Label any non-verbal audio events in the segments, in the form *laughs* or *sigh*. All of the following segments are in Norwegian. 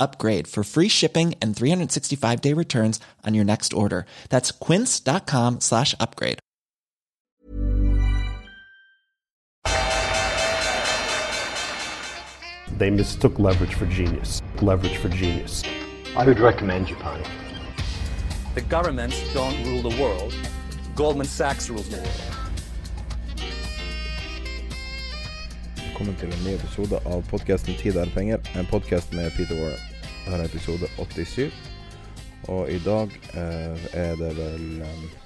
upgrade for free shipping and 365 day returns on your next order. That's quince.com slash upgrade. They mistook leverage for genius. Leverage for genius. I would recommend Japan. The governments don't rule the world. Goldman Sachs rules the world. Velkommen til en ny episode av podkasten 'Tid er penger', en podkast med Peter Warren. Dette er episode 87. Og i dag eh, er det vel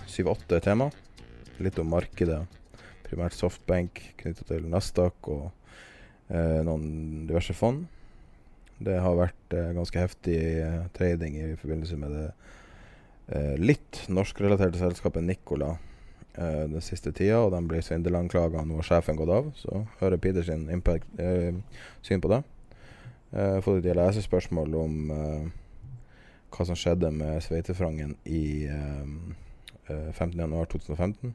syv-åtte um, tema. Litt om markedet. Primært softbank knytta til Nasdaq og eh, noen diverse fond. Det har vært eh, ganske heftig eh, trading i forbindelse med det eh, litt norskrelaterte selskapet Nicola eh, den siste tida, og de blir svindelanklaga. Nå har sjefen gått av, så hører eh, syn på det. Har fått et del om om hva som skjedde med sveitefrangen i 15.1.2015.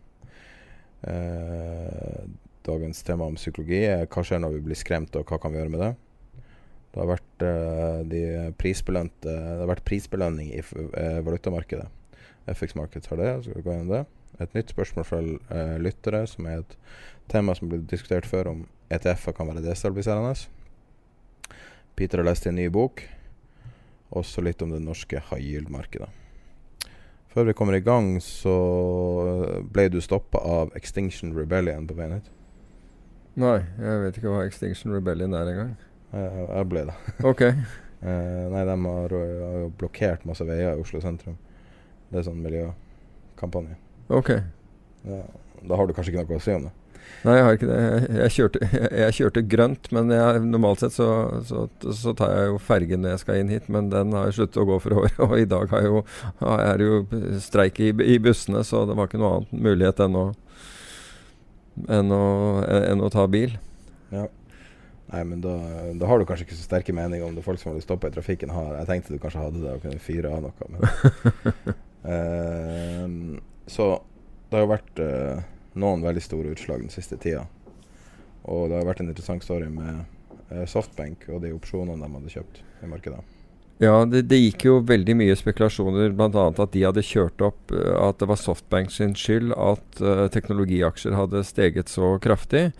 Uh, dagens tema om psykologi er hva skjer når vi blir skremt, og hva kan vi gjøre med det. Det har vært, uh, de prisbelønte, det har vært prisbelønning i uh, valutamarkedet. FX Markets har det, så skal vi gå gjennom det. Et nytt spørsmål fra lyttere, som er et tema som ble diskutert før, om ETF-er kan være destabiliserende. Peter har lest en ny bok. Også litt om det norske high yield-markedet. Før vi kommer i gang, så ble du stoppa av Extinction Rebellion på veien hit. Nei, jeg vet ikke hva Extinction Rebellion er engang. Jeg, jeg ble det. *laughs* Ok. eh, nei, de har, har, jo blokkert masse veier i Oslo sentrum. Det er sånn miljøkampanje. Ok. Ja, da har du kanskje ikke noe å si om det? Nei, jeg har ikke det. Jeg, jeg, kjørte, jeg, *laughs* jeg kjørte, grønt, men normalt sett så, så, så, tar jeg jo fergen når jeg skal inn hit. Men den har jeg sluttet å gå for *laughs* året, og i dag jo, er det jo streik i, i, bussene, så det var ikke noe annet mulighet enn å, enn å, enn å ta bil. Ja. Nei, men da, da, har du kanskje ikke så sterke meninger om det folk som hadde stoppa i trafikken har. Jeg tenkte du kanskje hadde det og kunne fyre av noe. Men, uh, *laughs* så det har jo vært uh, noen veldig store utslag den siste tida. Og det har vært en interessant story med uh, Softbank og de opsjonene de hadde kjøpt i markedet. Ja, det, det, gikk jo veldig mye spekulasjoner, bl.a. at de hadde kjørt opp uh, at det var Softbank sin skyld at uh, teknologiaksjer hadde steget så kraftig.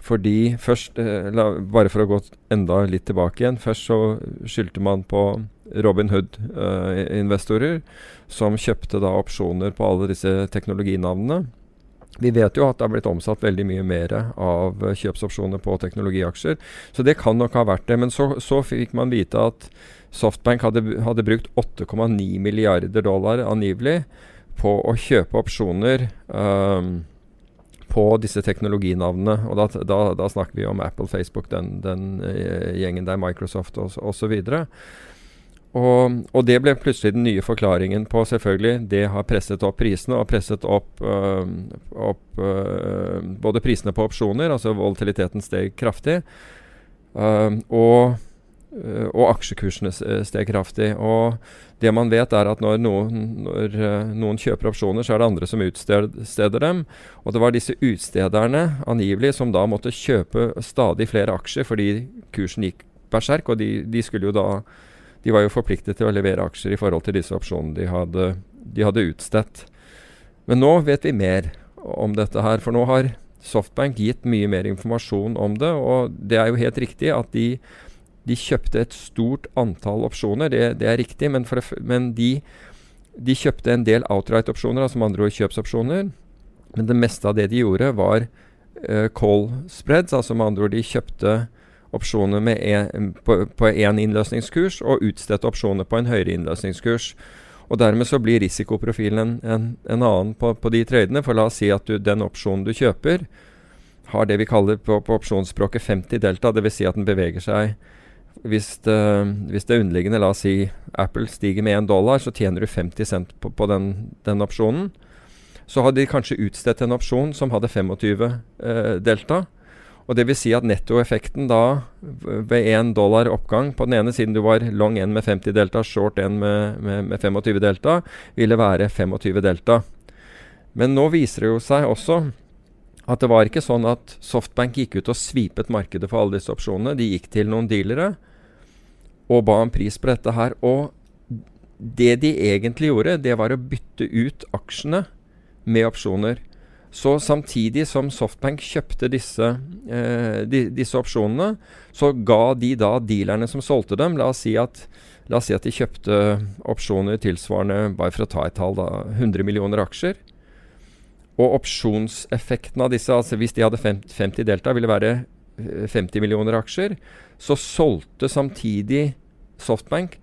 Fordi først, la, Bare for å gå enda litt tilbake igjen. Først så skyldte man på Robin Hood-investorer, som kjøpte da opsjoner på alle disse teknologinavnene. Vi vet jo at det har blitt omsatt veldig mye mer av kjøpsopsjoner på teknologiaksjer. Så det kan nok ha vært det. Men så, så fikk man vite at Softbank hadde, hadde brukt 8,9 milliarder dollar angivelig på å kjøpe opsjoner um, på disse teknologinavnene. Og da, da, da, snakker vi om Apple, Facebook, den, den uh, gjengen der, Microsoft osv. Og, og, det ble plutselig den nye forklaringen på selvfølgelig Det har presset opp prisene og presset opp, øh, opp øh, både prisene på opsjoner, altså volatiliteten steg kraftig, øh, og, og, aksjekursene steg kraftig. Og det man vet, er at når noen, når noen kjøper opsjoner, så er det andre som utsteder dem. Og det var disse utstederne, angivelig, som da måtte kjøpe stadig flere aksjer fordi kursen gikk berserk, og de, de skulle jo da de var jo forpliktet til å levere aksjer i forhold til disse opsjonene de hadde, de hadde utstedt. Men nå vet vi mer om dette her, for nå har Softbank gitt mye mer informasjon om det. Og det er jo helt riktig at de, de kjøpte et stort antall opsjoner, det, det er riktig. Men, for, men de, de kjøpte en del outright-opsjoner, altså med andre ord kjøpsopsjoner. Men det meste av det de gjorde, var uh, call spreads, altså med andre ord de kjøpte opsjoner en, på én innløsningskurs og utstedte opsjoner på en høyere innløsningskurs. Og Dermed så blir risikoprofilen en, en, en annen på, på, de tradene. For la oss si at du, den opsjonen du kjøper, har det vi kaller på, på opsjonsspråket 50 delta. Dvs. Si at den beveger seg hvis det, hvis det, underliggende, la oss si Apple stiger med 1 dollar, så tjener du 50 cent på, på den, den, opsjonen. Så hadde de kanskje utstedt en opsjon som hadde 25 eh, delta. Og det vil si at nettoeffekten da ved 1 dollar oppgang på den ene siden du var long N med 50 delta, short N med, med, med 25 delta, ville være 25 delta. Men nå viser det jo seg også at det var ikke sånn at Softbank gikk ut og svipet markedet for alle disse opsjonene. De gikk til noen dealere og ba om pris på dette her. Og det de egentlig gjorde, det var å bytte ut aksjene med opsjoner. Så samtidig som Softbank kjøpte disse, eh, de, disse opsjonene, så ga de da dealerne som solgte dem La oss si at, oss si at de kjøpte opsjoner tilsvarende, bare for å ta et tall, da, 100 millioner aksjer. Og opsjonseffekten av disse, altså hvis de hadde 50 delta, ville være 50 eh, millioner aksjer. Så solgte samtidig Softbank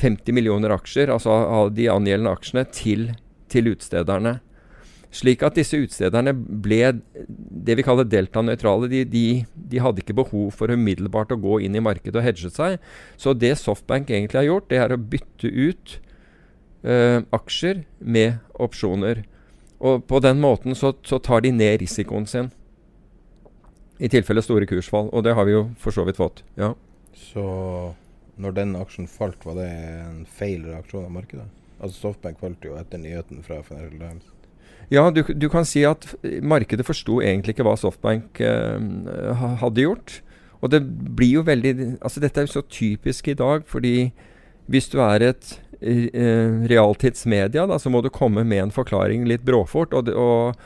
50 millioner aksjer, altså av de angjeldende aksjene, til, til utstederne. Slik at disse utstederne ble det vi kaller delta-nøytrale. De, de, de, hadde ikke behov for umiddelbart å gå inn i markedet og hedge seg. Så det Softbank egentlig har gjort, det er å bytte ut uh, aksjer med opsjoner. Og på den måten så, så tar de ned risikoen sin. I tilfelle store kursfall. Og det har vi jo for så vidt fått. ja. Så når den aksjen falt, var det en feil reaksjon av markedet? Altså Softbank falt jo etter nyheten fra Financial Times. Ja, du, du kan si at markedet forsto egentlig ikke hva Softbank eh, hadde gjort. Og det blir jo veldig Altså dette er jo så typisk i dag, fordi hvis du er et eh, realtidsmedia, da, så må du komme med en forklaring litt bråfort. Og, og,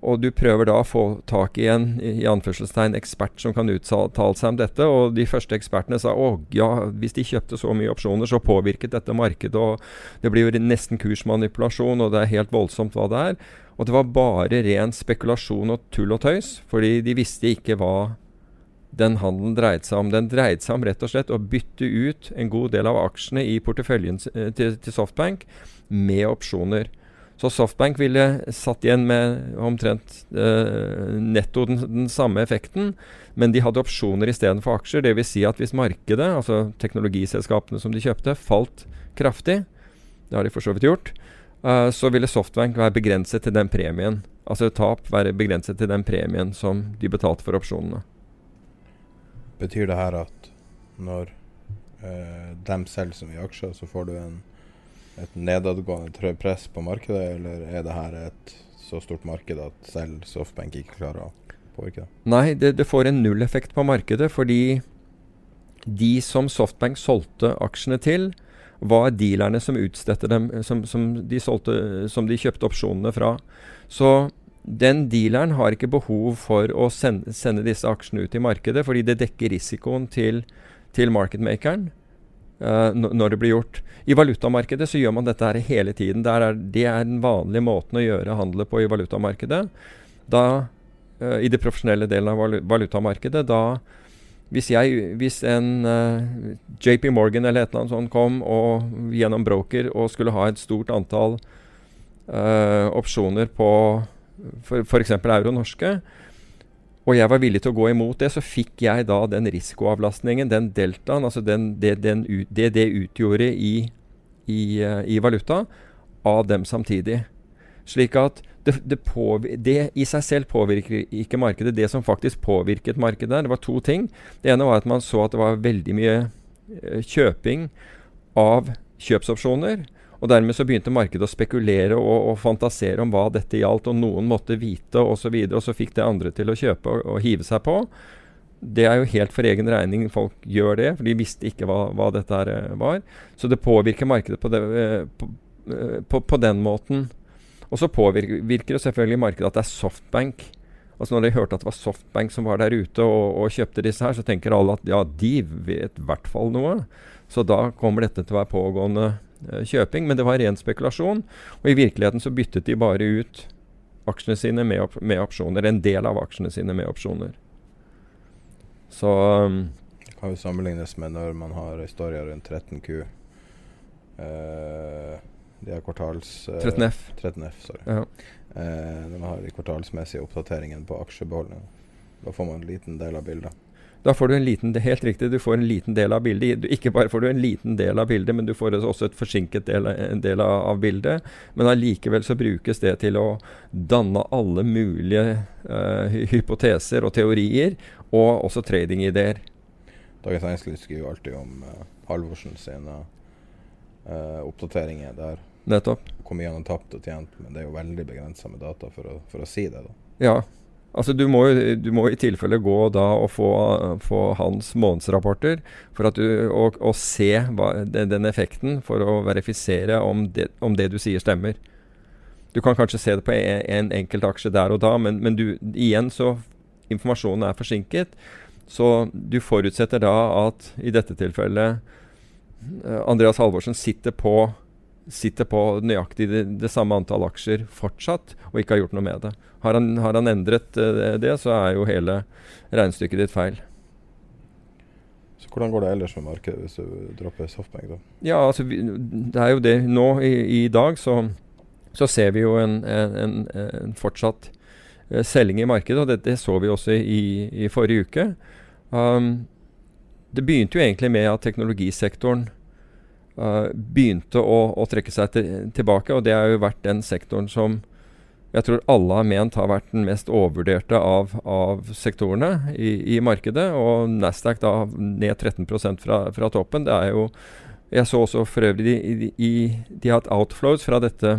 og, du prøver da å få tak i en i anførselstegn ekspert som kan uttale seg om dette. Og de første ekspertene sa å ja, hvis de kjøpte så mye opsjoner, så påvirket dette markedet. Og det blir jo nesten kursmanipulasjon, og det er helt voldsomt hva det er. Og det var bare ren spekulasjon og tull og tøys, fordi de visste ikke hva den handelen dreide seg om. Den dreide seg om rett og slett å bytte ut en god del av aksjene i porteføljen eh, til, til Softbank med opsjoner. Så Softbank ville satt igjen med omtrent eh, netto den, den, samme effekten, men de hadde opsjoner istedenfor aksjer. Dvs. Si at hvis markedet, altså teknologiselskapene som de kjøpte, falt kraftig, det har de for så vidt gjort, uh, så ville Softbank være begrenset til den premien. Altså tap være begrenset til den premien som de betalte for opsjonene. Betyr det her at når eh, dem selger så mye aksjer, så får du en, et nedadgående press på markedet, eller er det her et så stort marked at selv Softbank ikke klarer å påvirke det? Nei, det, det får en nulleffekt på markedet, fordi de som Softbank solgte aksjene til, var dealerne som utstedte dem, som, som, de solgte, som de kjøpte opsjonene fra. Så den dealeren har ikke behov for å sende, sende, disse aksjene ut i markedet, fordi det dekker risikoen til, til marketmakeren uh, når det blir gjort. I valutamarkedet så gjør man dette her hele tiden. Er, det er den vanlige måten å gjøre handler på i valutamarkedet. Da, uh, I det profesjonelle delen av valutamarkedet, da hvis, jeg, hvis en uh, eh, JP Morgan eller et eller annet sånt kom og, gjennom broker og skulle ha et stort antall opsjoner på f.eks. euro norske, og jeg var villig til å gå imot det, så fikk jeg da den risikoavlastningen, den deltaen, altså den, det, den, det, det utgjorde i, i, uh, i, valuta, av dem samtidig. Slik at det, det, i seg selv påvirker ikke markedet. Det som faktisk påvirket markedet, der, det var to ting. Det ene var at man så at det var veldig mye uh, kjøping av kjøpsopsjoner. Og Dermed så begynte markedet å spekulere og, og fantasere om hva dette gjaldt, og noen måtte vite osv. Og, så videre, og så fikk det andre til å kjøpe og, og, hive seg på. Det er jo helt for egen regning folk gjør det, for de visste ikke hva, hva dette eh, var. Så det påvirker markedet på, det, eh, på, eh, på, på den måten. Og så påvirker det selvfølgelig markedet at det er Softbank. Altså Når de hørte at det var Softbank som var der ute og, og kjøpte disse her, så tenker alle at ja, de vet i hvert fall noe. Så da kommer dette til å være pågående kjøping, men det var ren spekulasjon. Og i virkeligheten så byttet de bare ut aksjene sine med, op med opsjoner. En del av aksjene sine med opsjoner. Så um, Det kan jo sammenlignes med når man har historier rundt 13Q. Uh, de har kvartals... Uh, 13F. 13F, sorry. Ja. Uh, når man har de kvartalsmessige oppdateringene på aksjebeholdninga. Da får man en liten del av bildet. Da får du en liten del, helt riktig, du får en liten del av bildet. Du, ikke bare får du en liten del av bildet, men du får også et forsinket del, en del av, av bildet. Men allikevel så brukes det til å danne alle mulige uh, hypoteser og teorier, og også tradingideer. Dagens Næringsliv skriver jo alltid om uh, Halvorsen sine uh, oppdateringer der. Nettopp. Hvor mye han har tapt og tjent, men det er jo veldig begrensa med data for å, for å si det. da. Ja. Altså du må, du må i tilfelle gå da og få, få hans månedsrapporter for du, og, og se hva, den, den effekten for å verifisere om det, om det du sier stemmer. Du kan kanskje se det på en, en enkelt aksje der og da, men, men du, igjen så informasjonen er forsinket. Så du forutsetter da at i dette tilfellet eh, Andreas Halvorsen sitter på, sitter på nøyaktig det, det samme antall aksjer fortsatt, og ikke har gjort noe med det. Har han, har han endret uh, det, så er jo hele regnestykket ditt feil. Så hvordan går det ellers med markedet hvis du dropper Softbank? da? Ja, altså vi, det er jo det. Nå i, i dag så, så ser vi jo en, en, en, fortsatt uh, selging i markedet, og det, det så vi også i, i forrige uke. Um, det begynte jo egentlig med at teknologisektoren uh, begynte å, å trekke seg til, tilbake, og det har jo vært den sektoren som jeg tror alle har ment har vært den mest overvurderte av, av sektorene i, i markedet. Og Nasdaq da ned 13% fra, fra toppen. Det er jo Jeg så også for øvrig de, de, de, har hatt outflows fra dette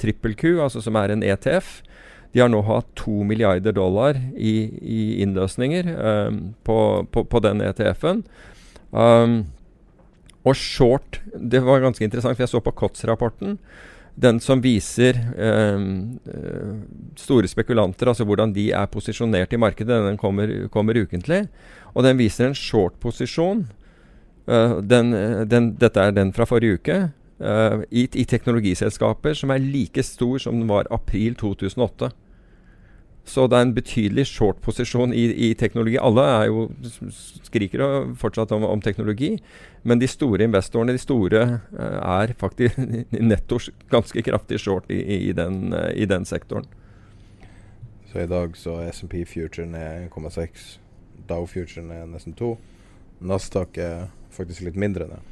trippel Q, altså som er en ETF. De har nå hatt to milliarder dollar i, i innløsninger um, på, på, på den ETF-en. Um, og short Det var ganske interessant, for jeg så på COTS-rapporten. Den som viser eh, eh, store spekulanter, altså hvordan de er posisjonert i markedet. Den kommer, kommer ukentlig. Og den viser en short-posisjon. Eh, den, den, dette er den fra forrige uke. eh, i, I teknologiselskaper som er like stor som den var april 2008. Så det er en betydelig short-posisjon i, i, teknologi. Alle er jo, skriker jo fortsatt om, om, teknologi, men de store investorene de store, uh, er faktisk *laughs* netto ganske kraftig short i, i, den, uh, i, den, sektoren. Så i dag så er SMP Future ned 1,6. Dow Future ned nesten 2. Nasdaq er faktisk litt mindre ned.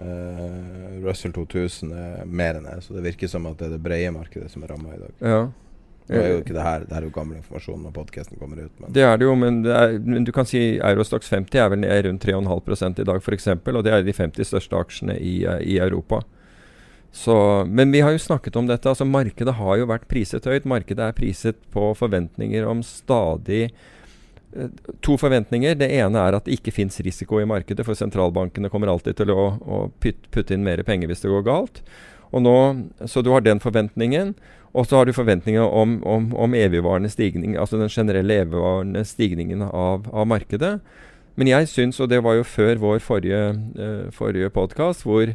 Uh, Russell 2000 er mer enn det, så det virker som at det er det brede markedet som er ramma i dag. Ja. Nå er jo ikke det her Det er jo gammel informasjon når podkasten kommer ut. Men. Det er det jo, men, det er, men du kan si Eurostox 50 er vel ned rundt 3,5 i dag f.eks. Og det er de 50 største aksjene i, i Europa. Så, men vi har jo snakket om dette. altså Markedet har jo vært priset høyt. Markedet er priset på forventninger om stadig To forventninger. Det ene er at det ikke fins risiko i markedet, for sentralbankene kommer alltid til å, å putte inn mer penger hvis det går galt. Og nå, så du har den forventningen. Og så har du forventninger om, om, om evigvarende stigning, altså den generelle evigvarende stigningen av, av markedet. Men jeg syns, og det var jo før vår forrige, uh, forrige podkast, hvor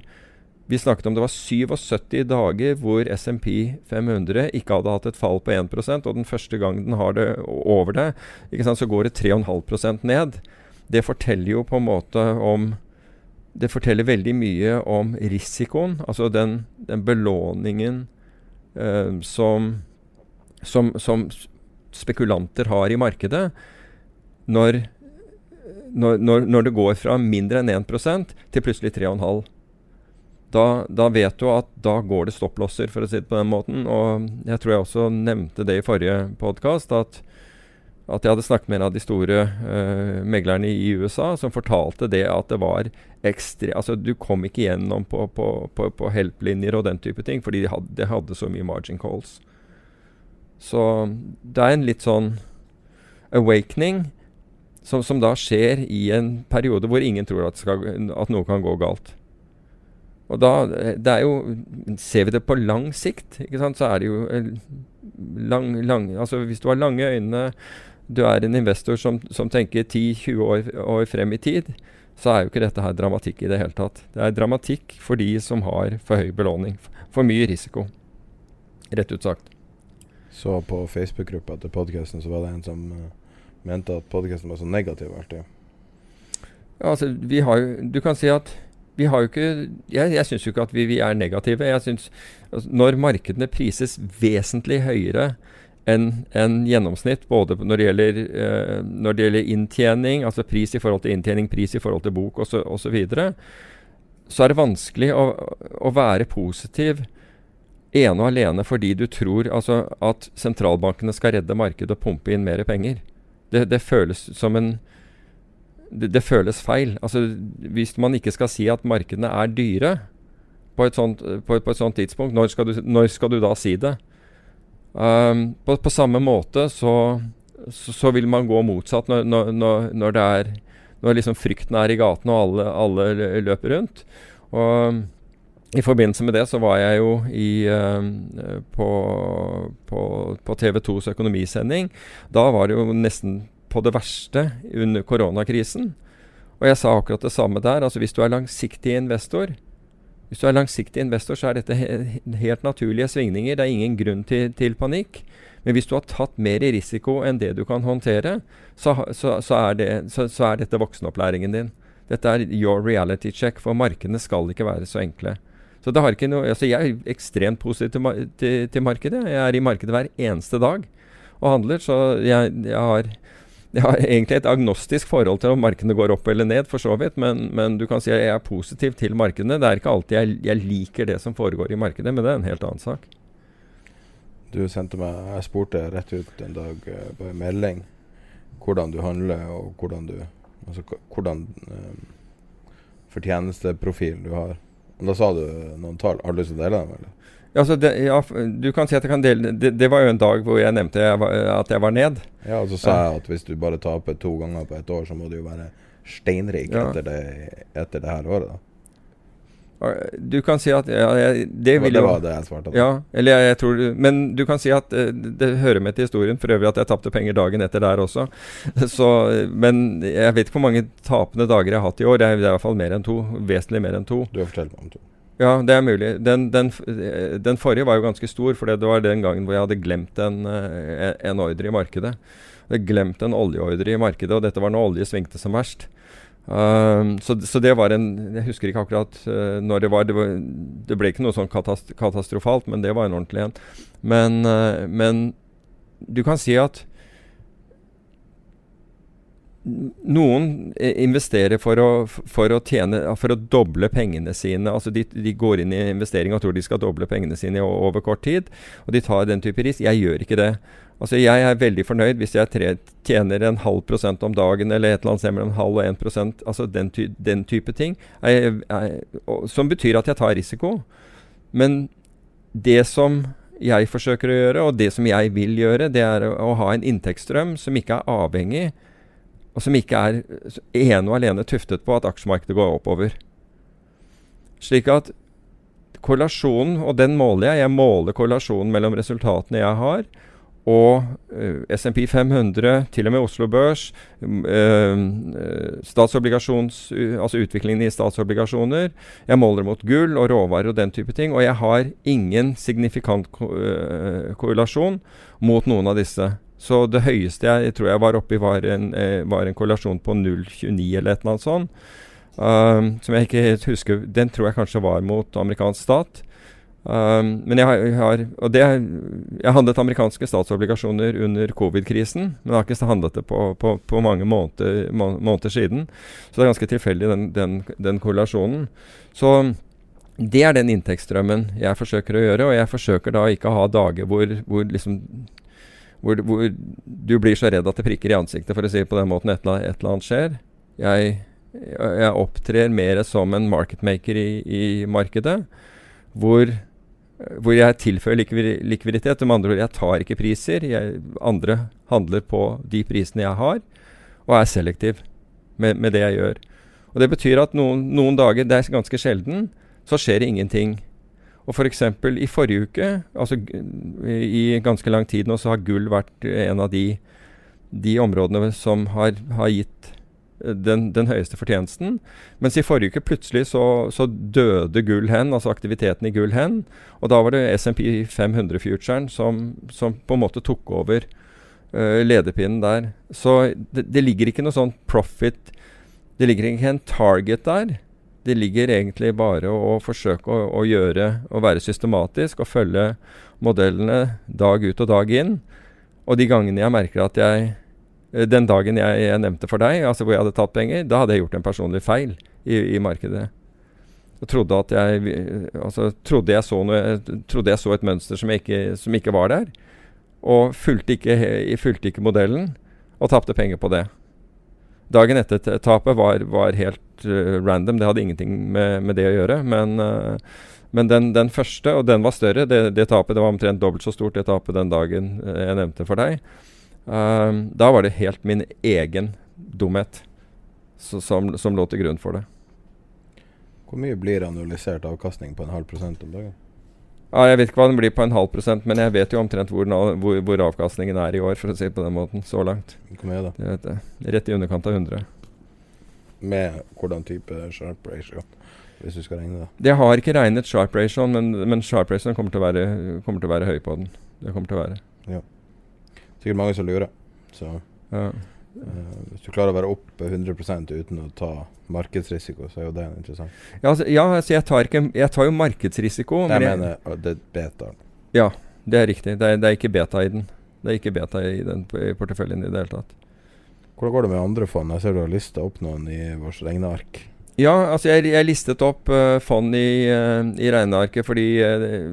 vi snakket om det var 77 dager hvor SMP 500 ikke hadde hatt et fall på 1% og den første gangen den har det over det, sant, så går det 3,5% ned. Det forteller jo på en måte om Det forteller veldig mye om risikoen, altså den, den belåningen Uh, som, som, som, spekulanter har i markedet, når, når, når det går fra mindre enn 1% til plutselig 3,5 da, da, vet du at da går det stopplosser, for å si det på den måten. Og jeg tror jeg også nevnte det i forrige podkast, at, at, jeg hadde snakket med en av de store uh, meglerne i USA som fortalte det at det var ekstra altså Du kom ikke gjennom på, på, på, på help-linjer og den type ting, fordi de hadde, de hadde, så mye margin calls. Så det er en litt sånn awakening som, som da skjer i en periode hvor ingen tror at, skal, at noe kan gå galt. Og da jo Ser vi det på lang sikt, så er det jo lang, lang Altså hvis du har lange øyne, du er en investor som, som tenker 10-20 år, år, frem i tid, så er jo ikke dette her dramatikk i det hele tatt. Det er dramatikk for de som har for høy belåning. For mye risiko, rett ut sagt. Så på Facebook-gruppa til podkasten så var det en som uh, mente at podkasten var så negativ alltid. Ja, altså, vi har jo Du kan si at vi har jo ikke Jeg, jeg syns jo ikke at vi, vi, er negative. Jeg synes, altså, Når markedene prises vesentlig høyere enn en gjennomsnitt, både når det, gjelder, eh, når det gjelder inntjening, altså pris i forhold til inntjening, pris i forhold til bok osv., så, så, så er det vanskelig å, å, være positiv ene og alene fordi du tror altså, at sentralbankene skal redde markedet og pumpe inn mer penger. Det, det føles som en det, det, føles feil. Altså, hvis man ikke skal si at markedene er dyre på et sånt, på, på et sånt tidspunkt, når skal, du, når skal, du, da si det? Um, på, på, samme måte så, så, så, vil man gå motsatt når, når, når er Når liksom frykten er i gatene og alle, alle, løper rundt. Og i forbindelse med det så var jeg jo i, uh, på, på, på TV 2s økonomisending. Da var det jo nesten på det verste under koronakrisen. Og jeg sa akkurat det samme der. altså Hvis du er langsiktig investor, hvis du er langsiktig investor, så er dette helt naturlige svingninger. Det er ingen grunn til, til, panikk. Men hvis du har tatt mer i risiko enn det du kan håndtere, så, så, så, er, det, så er, dette voksenopplæringen din. Dette er your reality check, for markedene skal ikke være så enkle. Så det har ikke noe, altså Jeg er ekstremt positiv til, til, til markedet. Jeg er i markedet hver eneste dag og handler, så jeg, jeg har *laughs* jeg har egentlig et agnostisk forhold til om markedene går opp eller ned, for så vidt. Men, men, du kan si at jeg er positiv til markedene. Det er ikke alltid jeg, jeg, liker det som foregår i markedet, men det er en helt annen sak. Du sendte meg Jeg spurte rett ut en dag uh, på en melding hvordan du handler, og hvordan du Altså hvordan um, fortjenesteprofilen du har. Og da sa du noen tall. Har du lyst til å dele dem? eller? Altså det, ja, du kan si at jeg kan dele det, det var jo en dag hvor jeg nevnte jeg var, at jeg var ned. Ja, og så sa jeg at hvis du bare taper to ganger på et år, så må du jo være steinrik ja. etter, det, etter det her året. da. Du kan si at ja, jeg, det, Det var det jeg svarte på. Ja, eller jeg, jeg, tror Men du kan si at uh, det hører med til historien. For øvrig at jeg tapte penger dagen etter der også. *laughs* Så, men jeg vet ikke hvor mange tapende dager jeg har hatt i år. Det det er i hvert fall mer enn to. Vesentlig mer enn to. Du har fortalt meg om to. Ja, det er mulig. Den, den, den, forrige var jo ganske stor, for det var den gangen hvor jeg hadde glemt en, eh, en ordre i markedet. Jeg hadde glemt en oljeordre i markedet, og dette var når olje svingte som verst. Um, så, så, det var en Jeg husker ikke akkurat uh, når det var, det var. Det ble ikke noe sånn katast katastrofalt, men det var en ordentlig en. Men, uh, men du kan si at noen investerer for å, for å, tjene, for å doble pengene sine. altså de, de, går inn i investering og tror de skal doble pengene sine over kort tid. Og de tar den type risk. Jeg gjør ikke det. Altså Jeg er veldig fornøyd hvis jeg tre, tjener en halv prosent om dagen eller et eller annet sted mellom en halv og en prosent. Altså den, ty, den type ting. Jeg, jeg, og, som betyr at jeg tar risiko. Men det som jeg forsøker å gjøre, og det som jeg vil gjøre, det er å, å ha en inntektsstrøm som ikke er avhengig og som ikke er ene og alene tuftet på at aksjemarkedet går oppover. Slik at korrelasjonen, og den måler jeg, jeg måler korrelasjonen mellom resultatene jeg har, og uh, SMP 500, til og med Oslo Børs, uh, statsobligasjons, uh, altså utviklingen i statsobligasjoner. Jeg måler mot gull og råvarer og den type ting. Og jeg har ingen signifikant ko korrelasjon mot noen av disse. Så det høyeste jeg, jeg tror jeg var oppe i, var en, eh, var en korrelasjon på 0,29 eller et eller annet sånt. Um, som jeg ikke helt husker Den tror jeg kanskje var mot amerikansk stat. Um, men jeg har, jeg har, Og det Jeg handlet amerikanske statsobligasjoner under covid-krisen, men jeg har ikke handlet det på, på, på mange måneder, må, måneder, siden. Så det er ganske tilfeldig, den, den, den korrelasjonen. Så det er den inntektsstrømmen jeg forsøker å gjøre, og jeg forsøker da ikke å ha dager hvor, hvor liksom hvor, hvor, du blir så redd at det prikker i ansiktet, for å si det på den måten, et eller, et eller annet skjer. Jeg, jeg, opptrer mer som en marketmaker i, i markedet, hvor, hvor, jeg tilfører likviditet. Med andre ord, jeg tar ikke priser. Jeg, andre handler på de prisene jeg har, og er selektiv med, med det jeg gjør. Og Det betyr at noen, noen dager, det er ganske sjelden, så skjer det ingenting. Og f.eks. For i forrige uke, altså i ganske lang tid nå, så har gull vært en av de, de områdene som har, har gitt den, den, høyeste fortjenesten. Mens i forrige uke plutselig så, så, døde gull hen, altså aktiviteten i gull hen. Og da var det SMP 500-futuren som, som, på en måte tok over uh, lederpinnen der. Så det, det, ligger ikke noe sånn profit Det ligger ikke en target der. Det ligger egentlig bare å, å forsøke å, å, gjøre Å være systematisk og følge modellene dag ut og dag inn. Og de gangene jeg merker at jeg Eh, den dagen jeg, jeg, nevnte for deg, altså hvor jeg hadde tatt penger, da hadde jeg gjort en personlig feil i, i markedet. Og trodde at jeg altså, trodde, jeg så noe, trodde jeg så et mønster som ikke, som ikke var der. Og fulgte ikke, fulgte ikke modellen, og tapte penger på det. Dagen etter tapet var, var helt uh, random. Det hadde ingenting med, med det å gjøre. Men, uh, men den, den, første, og den var større, det, det tapet det var omtrent dobbelt så stort det tapet den dagen jeg nevnte for deg. Uh, da var det helt min egen dumhet så, som, som, lå til grunn for det. Hvor mye blir analysert avkastning på en halv prosent om dagen? Ja, jeg vet ikke hva den blir på en halv prosent, men jeg vet jo omtrent hvor, hvor, hvor, avkastningen er i år, for å si det på den måten. Så langt. Hvor mye da? Rett i underkant av 100. Med hvordan type sharp ratio? Hvis du skal regne det. Jeg har ikke regnet sharp ratio, men, men sharp ratio kommer til, være, kommer til å være høy på den. Det kommer til å være. Ja sikkert mange som lurer. Så ja. Uh, hvis du klarer å være oppe 100% uten å ta markedsrisiko, så er jo det interessant. Ja, altså, ja, altså jeg, tar ikke, jeg, tar jo markedsrisiko. Jeg men mener jeg, det er beta. Ja, det er riktig. Det er, det er, ikke beta i den. Det er ikke beta i den i porteføljen i det hele tatt. Hvordan går det med andre fond? Jeg ser du har lista opp noen i vårt regneark. Ja, altså jeg, jeg listet opp uh, fond i, uh, i regnearket fordi uh,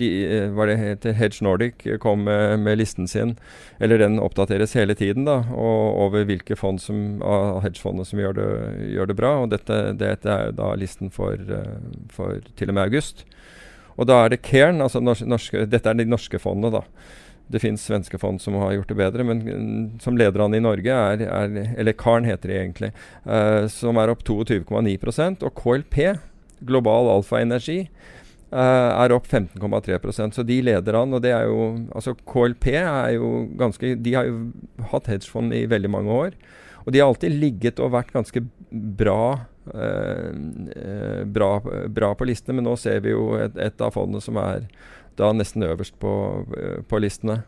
de, hva det heter, Hedge Nordic kom med, med, listen sin. Eller den oppdateres hele tiden da, og, over hvilke fond som, av hedgefondene som gjør det, gjør det, bra. og Dette, dette er da listen for, for, til og med august. Og da er det Cairn, altså norske, dette er de norske fondene. da. Det fins svenske fond som har gjort det bedre, men mm, som leder han i Norge, er, er, eller Karn heter det egentlig, uh, som er opp 22,9% Og KLP, Global Alfa Energi, er opp 15,3% Så de leder an. Og det er jo Altså KLP er jo ganske De har jo hatt hedgefond i veldig mange år. Og de har alltid ligget og vært ganske bra, uh, bra, bra på listene, men nå ser vi jo et, et av fondene som er da nesten øverst på, eh, på listene.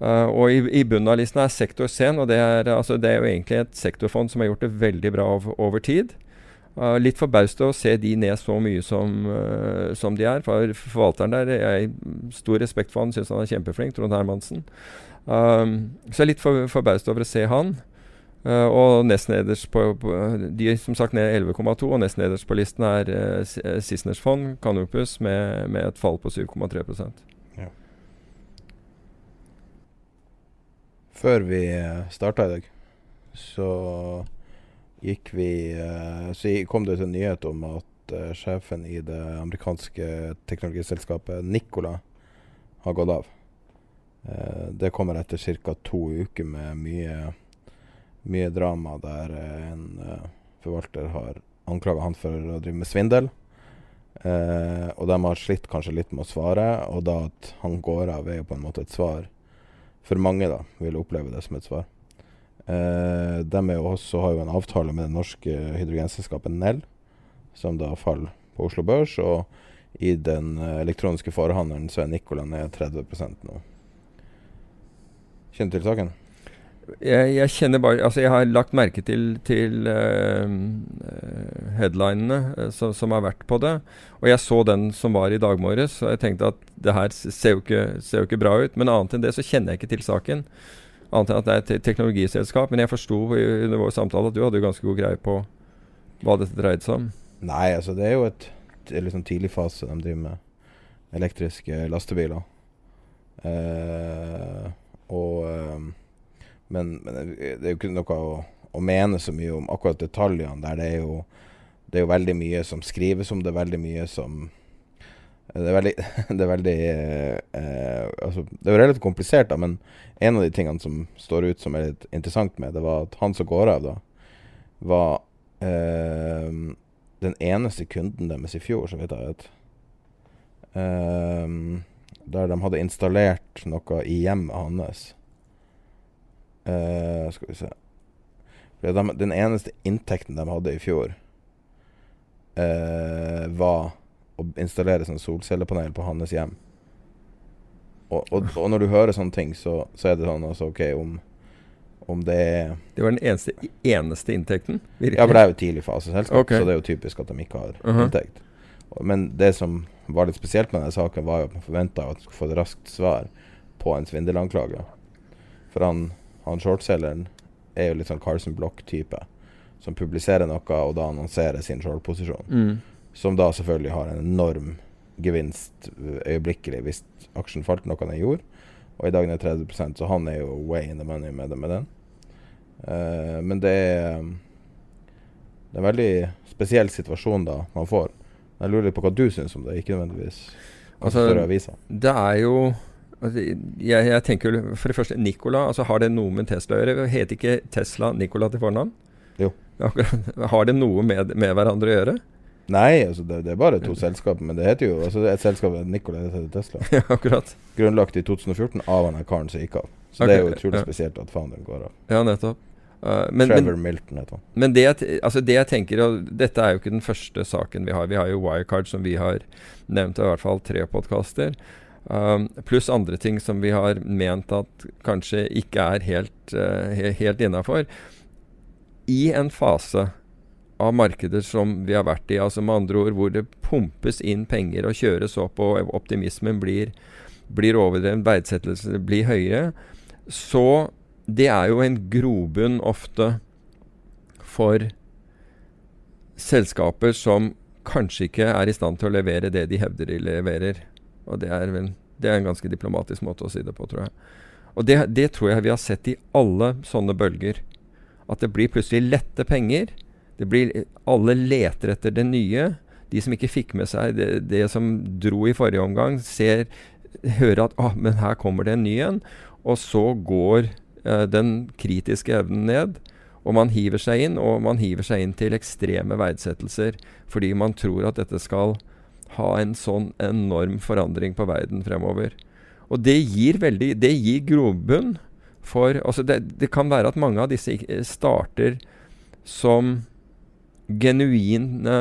Uh, og i, i, bunnen av listen er sektor Sen, og det er, altså, det er, jo egentlig et sektorfond som har gjort det veldig bra over, over tid. Uh, litt forbauset å se de ned så mye som, uh, som de er. For forvalteren der jeg stor respekt for han, syns han er kjempeflink, Trond Hermansen. Um, så jeg er litt for, forbauset over å se han. Uh, og nest nederst på, på, De som sagt ned 11,2, og nest nederst på listen er uh, Sisners fond, Canopus, med, med, et fall på 7,3 ja. Før vi starta i dag, så gikk vi uh, Så kom det ut en nyhet om at uh, sjefen i det amerikanske teknologiselskapet Nicola har gått av. Uh, det kommer etter ca. to uker med mye mye drama der eh, en forvalter har anklaga han for å drive med svindel. Og de har slitt kanskje litt med å svare, og da at han går av, er jo på en måte et svar. For mange da, vil oppleve det som et svar. Uh, de er jo også, har jo en avtale med det norske hydrogenselskapet Nell, som da faller på Oslo Børs. Og i den elektroniske forhandelen så er Nicola ned 30 nå. Kjenner du til saken? jeg, jeg, kjenner bare Altså, jeg har lagt merke til, til uh, headlinene uh, som, som, har vært på det. Og jeg så den som var i dag morges, og jeg tenkte at det her ser jo, ikke, ser jo ikke bra ut. Men annet enn det så kjenner jeg ikke til saken. Annet enn at det er et teknologiselskap. Men jeg forsto under vår samtale at du hadde ganske god greie på hva dette dreide seg om. Nei, altså det er jo et, et liksom tidlig fase de driver med elektriske lastebiler. Uh, og men, men, det er jo ikke noe å, å, mene så mye om akkurat detaljene der. Det er, jo, det er jo veldig mye som skrives om det, er veldig mye som Det er veldig, *laughs* det er veldig eh, altså, Det er jo relativt komplisert, da, men en av de tingene som står ut som er litt interessant med det, var at han som går av, da, var eh, den eneste kunden deres i fjor, så vidt jeg vet. Eh, der de hadde installert noe i hjemmet hans Uh, skal vi se de, den eneste inntekten de hadde i fjor, eh, var å installere sånn solcellepanel på hans hjem. Og, og, og når du hører sånne ting, så, så er det sånn altså OK, om, om det er Det var den eneste, eneste inntekten? Virkelig? Ja, for det er jo tidlig faseselskap, okay. så det er jo typisk at de ikke har Mhm. inntekt. Men det som var litt spesielt med denne saken, var jo at man forventa at man skulle få et raskt svar på en svindelanklage. For han, han shortselgeren er jo litt sånn Carson Block-type, som publiserer noe og da annonserer sin shortposisjon. Mm. Som da selvfølgelig har en enorm gevinst øh, øyeblikkelig hvis aksjen falt noe den gjorde. Og i dag er det 30% så han er jo way in the money med, med den. Uh, men det er Det er en veldig spesiell situasjon da man får. Jeg lurer litt på hva du syns om det, ikke nødvendigvis Altså, altså. Det er jo altså, jeg, jeg tenker jo For det første, Nicola. Altså, har det noe med Tesla å gjøre? Heter ikke Tesla Nicola til fornavn? Jo. Akkurat. *laughs* Har det noe med, med hverandre å gjøre? Nei, altså det, det er bare to selskaper, men det heter jo altså Et selskap er Nikola, heter Tesla. *laughs* Ja, akkurat. Grunnlagt i 2014 av han karen som gikk av. Så det er jo utrolig ja. spesielt at founderen går av. Ja, nettopp. Uh, men, Trevor men, Milton heter han. men det, jeg altså det jeg tenker og Dette er jo ikke den første saken vi har. Vi har jo Wirecard, som vi har nevnt i hvert fall tre podkaster. Um, pluss andre ting som vi har ment at kanskje ikke er helt, uh, helt innafor. I en fase av markeder som vi har vært i, altså med andre ord hvor det pumpes inn penger og kjøres opp og optimismen blir, blir overdreven, verdsettelsen blir høyere, så det er jo en grobunn ofte for selskaper som kanskje ikke er i stand til å levere det de hevder de leverer. Og det er, vel, det er en ganske diplomatisk måte å si det på, tror jeg. Og det, det tror jeg vi har sett i alle sånne bølger. At det blir plutselig lette penger. Det blir, alle leter etter det nye. De som ikke fikk med seg det, det som dro i forrige omgang, ser, hører at ah, men her kommer det en ny en. Og så går eh, den kritiske evnen ned. Og man hiver seg inn, og man hiver seg inn til ekstreme verdsettelser fordi man tror at dette skal ha en sånn enorm forandring på verden fremover. Og det gir veldig Det gir grobunn for altså det, det kan være at mange av disse starter som genuine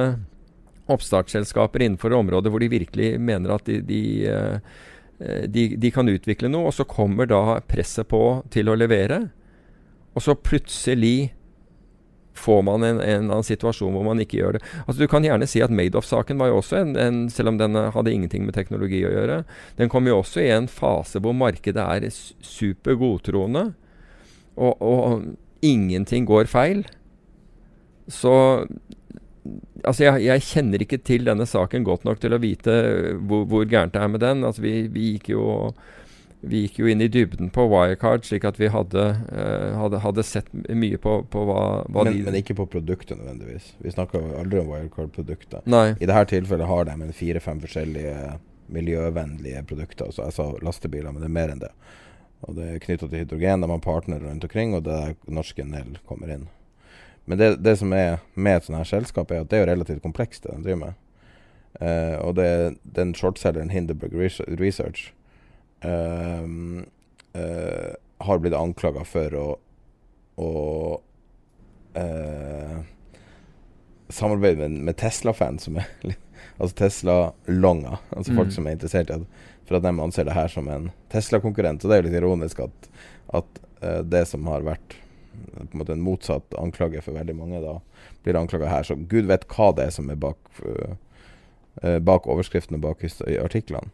oppstartsselskaper innenfor områder hvor de virkelig mener at de, de, eh, de, de kan utvikle noe, og så kommer da presset på til å levere. Og så plutselig får man en, en annen situasjon hvor man ikke gjør det. Altså Du kan gjerne si at Madoff-saken var jo også en, en Selv om den eh, hadde ingenting med teknologi å gjøre. Den kom jo også i en fase hvor markedet er super godtroende, og, og ingenting går feil. Så Altså, jeg, jeg kjenner ikke til denne saken godt nok til å vite hvor, hvor gærent det er med den. Altså, vi, vi gikk jo vi gikk jo inn i dybden på Wirecard, slik at vi hadde, uh, hadde, hadde sett mye på, på hva, hva Men, de men ikke på produktet nødvendigvis. Vi snakker aldri om Wirecard-produkter. I dette tilfellet har de fire-fem forskjellige miljøvennlige produkter. Altså jeg sa lastebiler, men det er mer enn det. Og det er knytta til hydrogen. De har partnere rundt omkring, og det er norske Nell kommer inn. Men det, det som er med et sånt her selskap, er at det er jo relativt komplekst, det de driver med. Uh, og det, den shortselgeren Hinderberg Res- Research uh, uh, har blitt anklaga for å, å eh, samarbeide med, med Tesla-fans, som er *laughs* Altså Tesla-longa. Altså folk Mm. som er interessert i at For at de anser det her som en Tesla-konkurrent. Og det er jo litt ironisk at, at det som har vært på en måte en motsatt anklage for veldig mange, da blir anklaga her. Så gud vet hva det er som er bak, uh, bak overskriftene bak artiklene.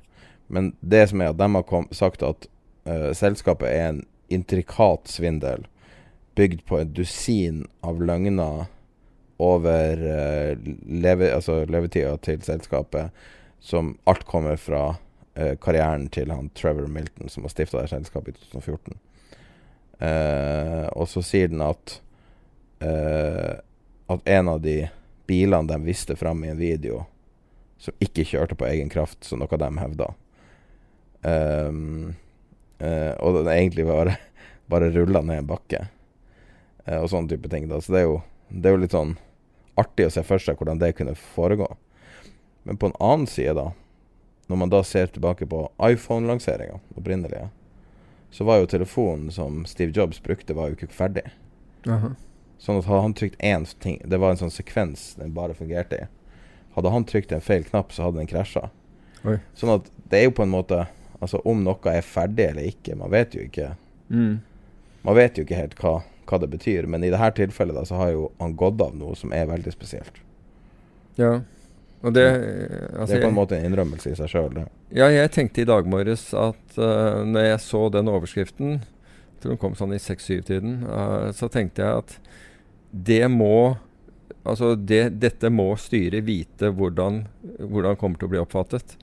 Men det som er at de har kom, sagt at uh, selskapet er en intrikat svindel bygd på et dusin av løgner over uh, leve, altså levetida til selskapet, som alt kommer fra karrieren til han Trevor Milton, som har stifta det selskapet i 2014. Eh, og så sier den at eh, at en av de bilene de viste fram i en video, som ikke kjørte på egen kraft, som noe de hevda, um, eh, og den egentlig bare, *laughs* bare rulla ned en bakke, eh, og sånne type ting. da Så det er jo, det er jo litt sånn artig å se for seg hvordan det kunne foregå. Men på en annen side, da, når man da ser tilbake på iPhone-lanseringa, opprinnelige, så var jo telefonen som Steve Jobs brukte, var jo ikke ferdig. Aha. Sånn at hadde han trykt én ting Det var en sånn sekvens den bare fungerte i. Hadde han trykt en feil knapp, så hadde den krasja. Sånn at det er jo på en måte Altså om noe er ferdig eller ikke, man vet jo ikke Mm. Man vet jo ikke helt hva, hva det betyr, men i dette tilfellet da, så har jo han gått av noe som er veldig spesielt. Ja. Det altså, det er på en måte en innrømmelse i seg sjøl, det. Ja, jeg tenkte i dag morges at uh, når jeg så den overskriften, jeg tror den kom sånn i 6-7-tiden, uh, så tenkte jeg at det må Altså det, dette må styret vite hvordan, hvordan kommer til å bli oppfattet.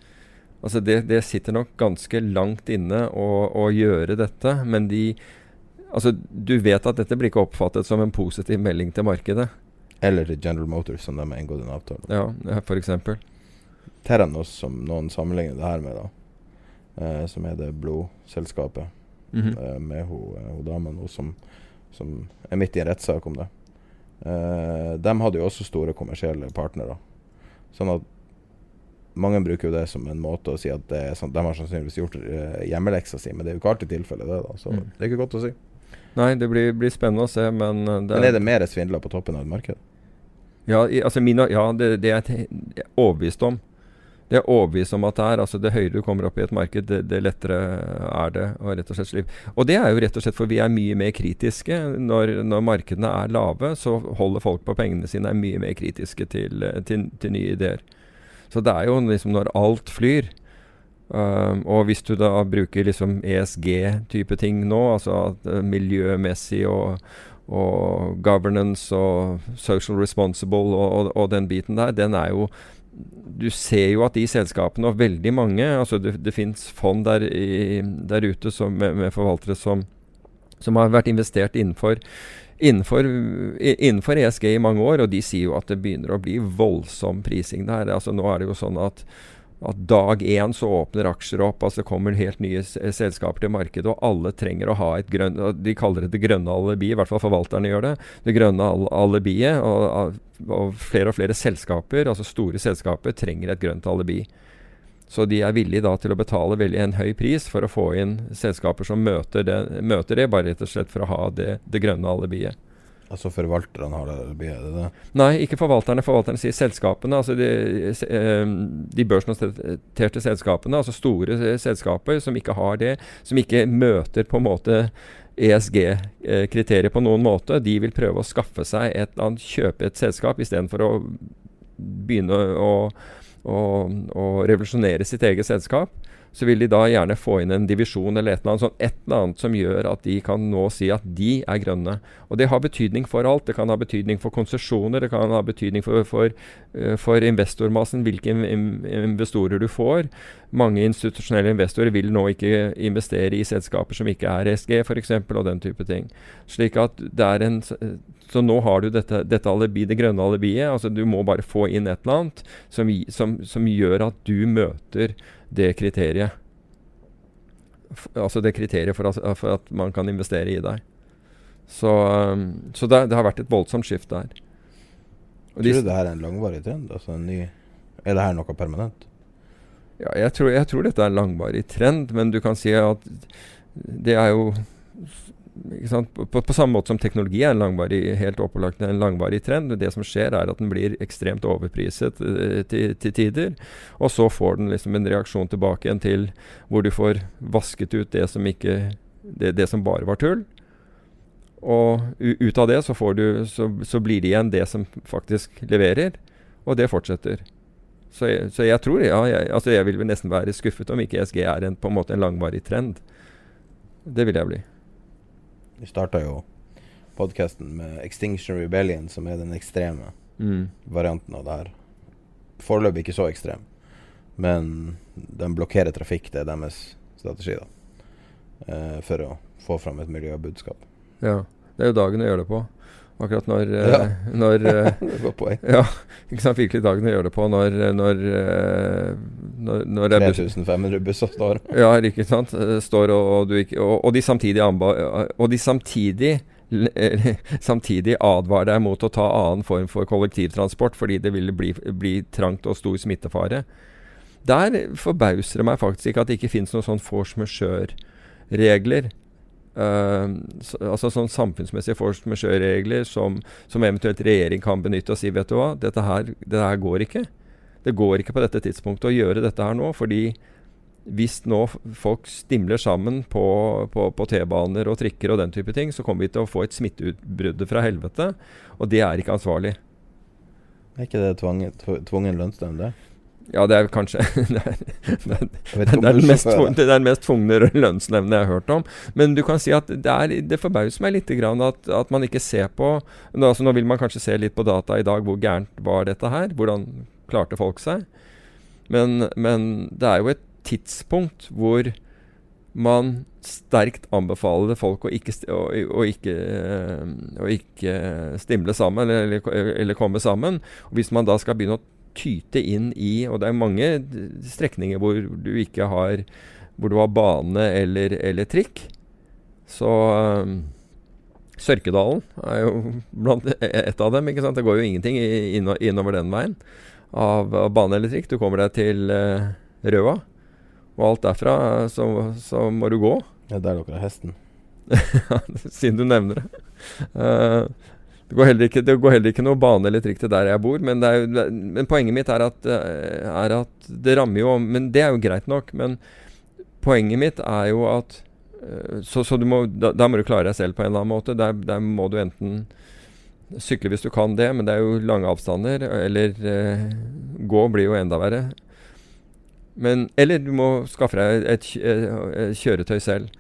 Altså det, det sitter nok ganske langt inne å, å gjøre dette, men de Altså du vet at dette blir ikke oppfattet som en positiv melding til markedet. Eller General Motors, som de har inngått en avtale. Ja, ja, for eksempel. Terranos, som noen sammenligner det her med, da. Eh, som er det blodselskapet Mhm. eh, med hun, eh, damen som, som er midt i en rettssak om det. Eh, de hadde jo også store kommersielle partnere. Sånn at mange bruker jo det som en måte å si at det er sånn, de har sannsynligvis gjort eh, hjemmeleksa si, men det er jo ikke alltid tilfellet, det. da Så Mm. det er ikke godt å si. Nei, det blir, blir spennende å se, men uh, det Men er det mer svindler på toppen av et marked? Ja, i, altså min, ja det, det er jeg er overbevist om. Det er overbevist om at det er. altså Det høyere du kommer opp i et marked, det, det lettere er det å rett og slett slippe. Og det er jo rett og slett for vi er mye mer kritiske. Når, når markedene er lave, så holder folk på pengene sine er mye mer kritiske til, til, til nye ideer. Så det er jo liksom når alt flyr um, Og hvis du da bruker liksom ESG-type ting nå, altså at, uh, miljømessig og, og governance og social responsible og, og, og den biten der, den er jo Du ser jo at de selskapene, og veldig mange altså Det, det fins fond der, i, der ute som, med, med forvaltere som, som har vært investert innenfor Innenfor, innenfor ESG i mange år, og de sier jo at det begynner å bli voldsom prising der. Altså Nå er det jo sånn at, at dag én så åpner aksjer opp, altså kommer helt nye selskaper til markedet, og alle trenger å ha et grønt De kaller det det grønne alibi, i hvert fall forvalterne gjør det. Det grønne al alibiet. Og, og flere og flere selskaper, altså store selskaper, trenger et grønt alibi. Så de er villige da til å betale veldig en høy pris for å få inn selskaper som møter det, møter det bare rett og slett for å ha det, det grønne alibiet. Altså forvalterne har det, det det? Nei, ikke forvalterne. Forvalterne sier selskapene. Altså de, eh, de børsnoterte selskapene, altså store selskaper som ikke har det, som ikke møter på en måte ESG-kriterier på noen måte, de vil prøve å skaffe seg et eller annet, kjøpe et selskap istedenfor å begynne å, å, å revolusjonere sitt eget selskap. Så vil de da gjerne få inn en divisjon eller et eller annet, sånn, et eller annet som gjør at de kan nå si at de er grønne. Og det har betydning for alt. Det kan ha betydning for konsesjoner, det kan ha betydning for, for, eh, for investormassen, hvilke in- in- investorer du får. Mange institusjonelle investorer vil nå ikke investere i selskaper som ikke er SG f.eks., og den type ting. Slik at det er en Så nå har du dette, dette alibi, det grønne alibiet. altså Du må bare få inn et eller annet som, som, som gjør at du møter det kriteriet. Altså det kriteriet for at, for at man kan investere i deg. Så, um, så det, det har vært et voldsomt skift der. Og Tror du det her er en langvarig trend? Altså en ny Er det her noe permanent? Ja, jeg tror, jeg tror dette er en langvarig trend, men du kan si at det er jo? På, på, på samme måte som teknologi er en langvarig, helt opplagt en langvarig trend. Det som skjer, er at den blir ekstremt overpriset eh, til, tider. Og så får den liksom en reaksjon tilbake igjen til hvor du får vasket ut det som ikke Det, det som bare var tull. Og ut av det så, du, så, så blir det igjen det som faktisk leverer, og det fortsetter. Så jeg, så jeg tror, ja, jeg, altså jeg vil nesten være skuffet om ikke ESG er en, på en måte en langvarig trend. Det vil jeg bli. Vi starta jo podkasten med Extinction Rebellion, som er den ekstreme Mm. varianten av det her. Foreløpig ikke så ekstrem, men de blokkerer trafikk. Det er deres strategi, da. Eh, for å få fram et miljøbudskap. Ja. Det er jo dagen å gjøre det på. Akkurat når, eh, Ja. *laughs* når *laughs* eh. *laughs* Ja, ikke sant. Virkelig dagen å gjøre det på når Når, eh, når, når buss- 3500 busser står. Ja, ikke sant. Står og, og, du og, og de samtidig, anba, og de samtidig samtidig advarer deg mot å ta annen form for kollektivtransport fordi det ville bli, bli trangt og stor smittefare. Der forbauser det meg faktisk ikke at det ikke finnes noen sånn force majeure-regler. Så, altså sånn samfunnsmessige force som, som eventuelt regjering kan benytte og si vet du hva, dette her, dette her går ikke. Det går ikke på dette tidspunktet å gjøre dette her nå, fordi hvis nå folk stimler sammen på, på, på T-baner og trikker og den type ting, så kommer vi til å få et smitteutbrudd fra helvete. Og det er ikke ansvarlig. Er ikke det tvungen, tvungen lønnsnemnd, det? Ja, det er kanskje *laughs* Det er, det er, det er den mest, det er den mest tvungne lønnsnemnden jeg har hørt om. Men du kan si at det, er, forbauser meg litt at, at, man ikke ser på nå, altså nå vil man kanskje se litt på data i dag. Hvor gærent var dette her? Hvordan klarte folk seg? Men, men det er jo et tidspunkt hvor man sterkt anbefaler folk å ikke, å, å ikke, å ikke stimle sammen, eller, eller, komme sammen. Og hvis man da skal begynne å tyte inn i Og det er mange strekninger hvor du ikke har Hvor du har bane eller, eller trikk. Så um, Sørkedalen er jo blant et av dem. ikke sant? Det går jo ingenting innover den veien av, av bane eller trikk. Du kommer deg til uh, Røa. Og alt derfra eh, så, så må du gå. Er der dere har hesten? *laughs* Siden du nevner det. Uh, det, går ikke, det går heller ikke, noe bane eller trikk til der jeg bor. Men, er, men poenget mitt er at, eh, er at, det rammer jo Men det er jo greit nok. Men poenget mitt er jo at Så, så må, da, da, må du klare deg selv på en eller annen måte. Der, der, må du enten sykle hvis du kan det, men det er jo lange avstander. Eller eh, gå blir jo enda verre. Men, eller du må skaffe deg et, et, et kjøretøy selv.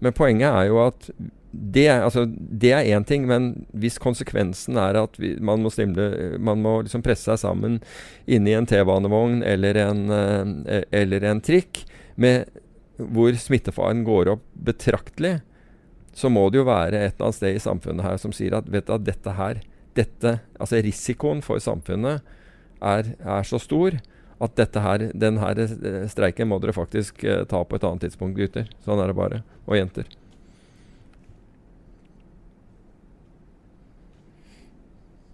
Men poenget er jo at det, altså, det er én ting, men hvis konsekvensen er at vi, man må, stimle, man må liksom presse seg sammen inne i en T-banevogn eller, uh, eller, en trikk, med, hvor smittefaren går opp betraktelig, så må det jo være et eller annet sted i samfunnet her som sier at vet du, dette her, dette, altså risikoen for samfunnet er, er så stor at dette her, den eh, streiken må dere faktisk uh, ta på et annet tidspunkt, gutter. Sånn er det bare. Og jenter.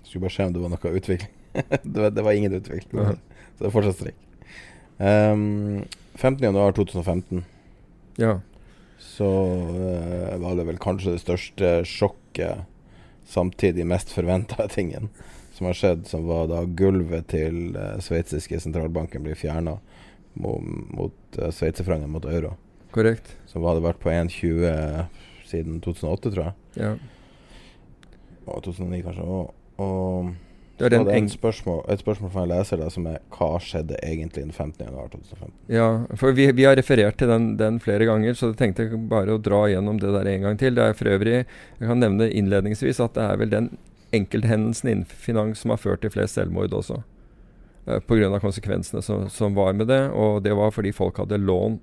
Skulle bare se om det var noe utvikling. *laughs* det, var, det, var, ingen utvikling. Uh -huh. Så det er fortsatt streik. Um, 15.1.2015 ja. så uh, var det vel kanskje det største sjokket, samtidig mest forventa tingen som har skjedd, som var da gulvet til uh, sveitsiske sentralbanken blir fjerna mot, mot uh, sveitserfrangen mot euro. Korrekt. Som hadde vært på 1,20 siden 2008, tror jeg. Ja. Og 2009, kanskje. Og, og det er et spørsmål, et spørsmål fra en leser da, som er hva skjedde egentlig den 15.1.2015? Ja, for vi, vi, har referert til den, den, flere ganger, så jeg tenkte bare å dra gjennom det der en gang til. Det er for øvrig, Jeg kan nevne innledningsvis at det er vel den enkelthendelsen innen finans som har ført til flest selvmord også. Eh, Pga. konsekvensene som, som, var med det. Og det var fordi folk hadde lån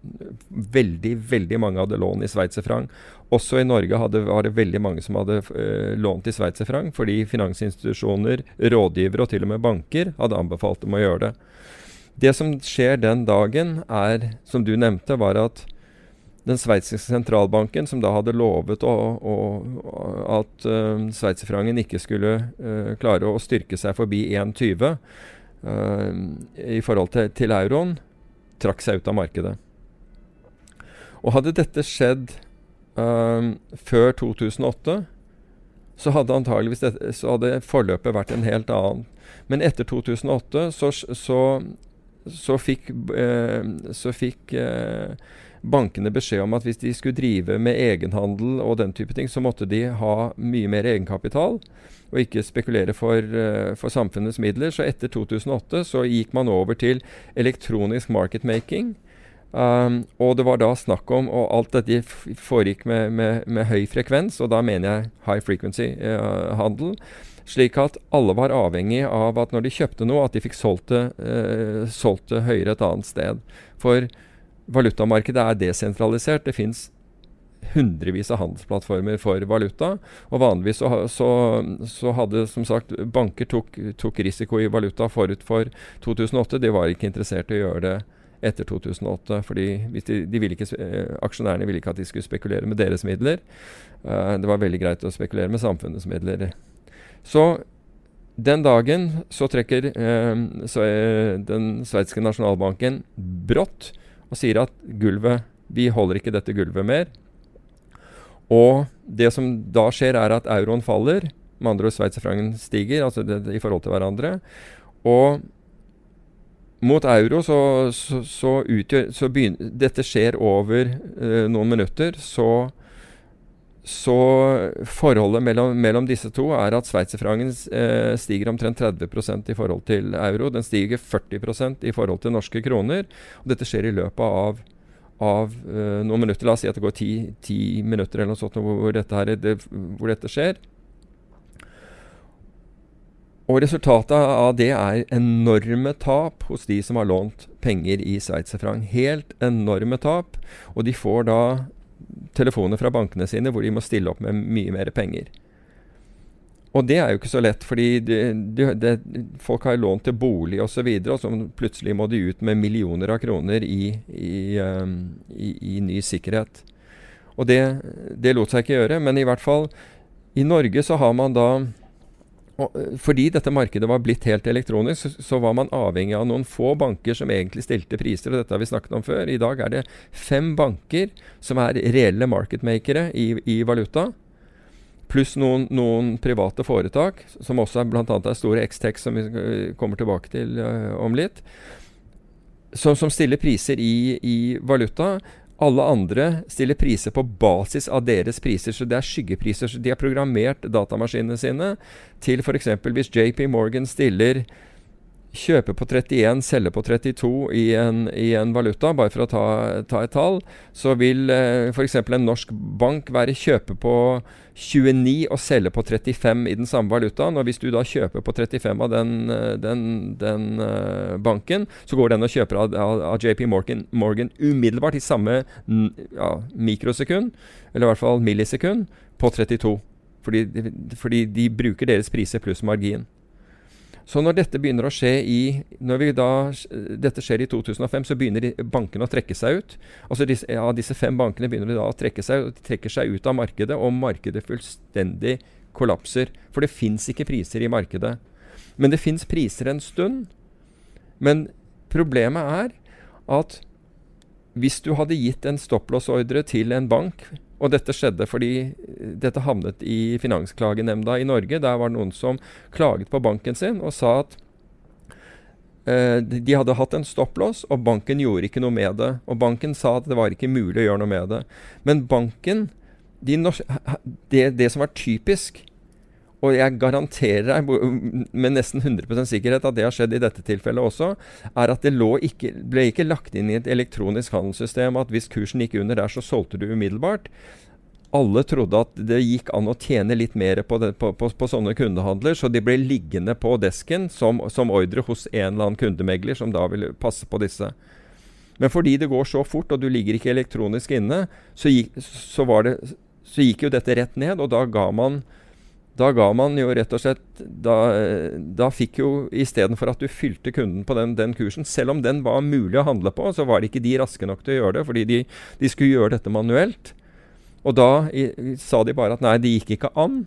Veldig, veldig mange hadde lån i sveitserfranc. Også i Norge hadde, var det veldig mange som hadde uh, lånt i sveitserfranc, fordi finansinstitusjoner, rådgivere og til og med banker hadde anbefalt dem å gjøre det. Det som skjer den dagen, er, som du nevnte, var at den sveitsiske sentralbanken, som da hadde lovet å, å, at uh, sveitserfrangen ikke skulle uh, klare å styrke seg forbi 1,20 uh, i forhold til, til, euroen, trakk seg ut av markedet. Og hadde dette skjedd uh, før 2008, så hadde antageligvis dette, så hadde forløpet vært en helt annen. Men etter 2008 så, så, så fikk, så fikk bankene beskjed om at hvis de skulle drive med egenhandel og den type ting, så måtte de ha mye mer egenkapital og ikke spekulere for, uh, for samfunnets midler. Så etter 2008 så gikk man over til elektronisk market making. Um, og det var da snakk om Og alt dette foregikk med, med, med høy frekvens, og da mener jeg high frequency-handel. Uh, slik at alle var avhengig av at når de kjøpte noe, at de fikk solgt det, uh, solgt det høyere et annet sted. For valutamarkedet er desentralisert. Det fins hundrevis av handelsplattformer for valuta. Og vanligvis så, så, så, hadde som sagt banker tok, tok, risiko i valuta forut for 2008. De var ikke interessert i å gjøre det etter 2008. fordi de, de ville ikke, eh, Aksjonærene ville ikke at de skulle spekulere med deres midler. Uh, det var veldig greit å spekulere med samfunnets midler. Så den dagen så trekker uh, så, uh, den sveitsiske nasjonalbanken brått og sier at gulvet Vi holder ikke dette gulvet mer. Og det som da skjer, er at euroen faller. Med andre ord sveitserfrangen stiger altså det, i forhold til hverandre. Og mot euro så, så, så utgjør så begynner, Dette skjer over uh, noen minutter. Så, forholdet mellom, mellom, disse to er at sveitserfrangen uh, stiger omtrent 30% i forhold til euro. Den stiger 40% i forhold til norske kroner. Og dette skjer i løpet av, av uh, noen minutter. La oss si at det går ti, ti minutter eller noe sånt hvor dette, her, det, hvor dette skjer. Og resultatet av det er enorme tap hos de som har lånt penger i sveitserfranc. Helt enorme tap. Og de får da telefoner fra bankene sine hvor de må stille opp med mye mer penger. Og det er jo ikke så lett, fordi de, de, de, folk har lånt til bolig osv., og, så videre, og så plutselig må de ut med millioner av kroner i, i, um, i, i ny sikkerhet. Og det, det lot seg ikke gjøre. Men i hvert fall i Norge så har man da og fordi dette markedet var blitt helt elektronisk, så, så, var man avhengig av noen få banker som egentlig stilte priser. og Dette har vi snakket om før. I dag er det fem banker som er reelle marketmakere i, i valuta. Pluss noen, noen, private foretak, som også er bl.a. er store Xtex, som vi kommer tilbake til uh, om litt. Som, som, stiller priser i, i valuta. Alle andre stiller priser på basis av deres priser, så det er skyggepriser. Så de har programmert datamaskinene sine til f.eks. hvis JP Morgan stiller kjøpe på 31, selge på 32 i en, i en valuta, bare for å ta, ta et tall, så vil eh, f.eks. en norsk bank være kjøpe på 29 og selge på 35 i den samme valutaen. Og hvis du da kjøper på 35 av den, eh, den, den uh, banken, så går den og kjøper av, av, JP Morgan, Morgan, umiddelbart i samme ja, mikrosekund, eller i hvert fall millisekund, på 32. Fordi, fordi de bruker deres priser pluss margin. Så når dette begynner å skje i når da, dette skjer i 2005, så begynner bankene å trekke seg ut. Altså disse, ja, disse fem bankene begynner da å trekke seg, trekker seg ut av markedet, og markedet fullstendig kollapser. For det fins ikke priser i markedet. Men det fins priser en stund. Men problemet er at hvis du hadde gitt en stopplåsordre til en bank og dette skjedde fordi eh, dette havnet i Finansklagenemnda i Norge. Der var det noen som klaget på banken sin og sa at uh, de hadde hatt en stopplås, og banken gjorde ikke noe med det. Og banken sa at det var ikke mulig å gjøre noe med det. Men banken de det, det som var typisk og jeg garanterer deg med nesten 100% sikkerhet at det har skjedd i dette tilfellet også, er at det ikke, ble ikke lagt inn i et elektronisk handelssystem at hvis kursen gikk under der, så solgte du umiddelbart. Alle trodde at det gikk an å tjene litt mer på, det, på, på, på sånne kundehandler, så de ble liggende på desken som, som ordre hos en eller annen kundemegler som da ville passe på disse. Men fordi det går så fort, og du ligger ikke elektronisk inne, så gikk, så det, så gikk jo dette rett ned, og da ga man da ga man jo rett og slett Da, da fikk jo istedenfor at du fylte kunden på den, den, kursen Selv om den var mulig å handle på, så var det ikke de raske nok til å gjøre det, fordi de, de skulle gjøre dette manuelt. Og da i, sa de bare at nei, det gikk ikke an.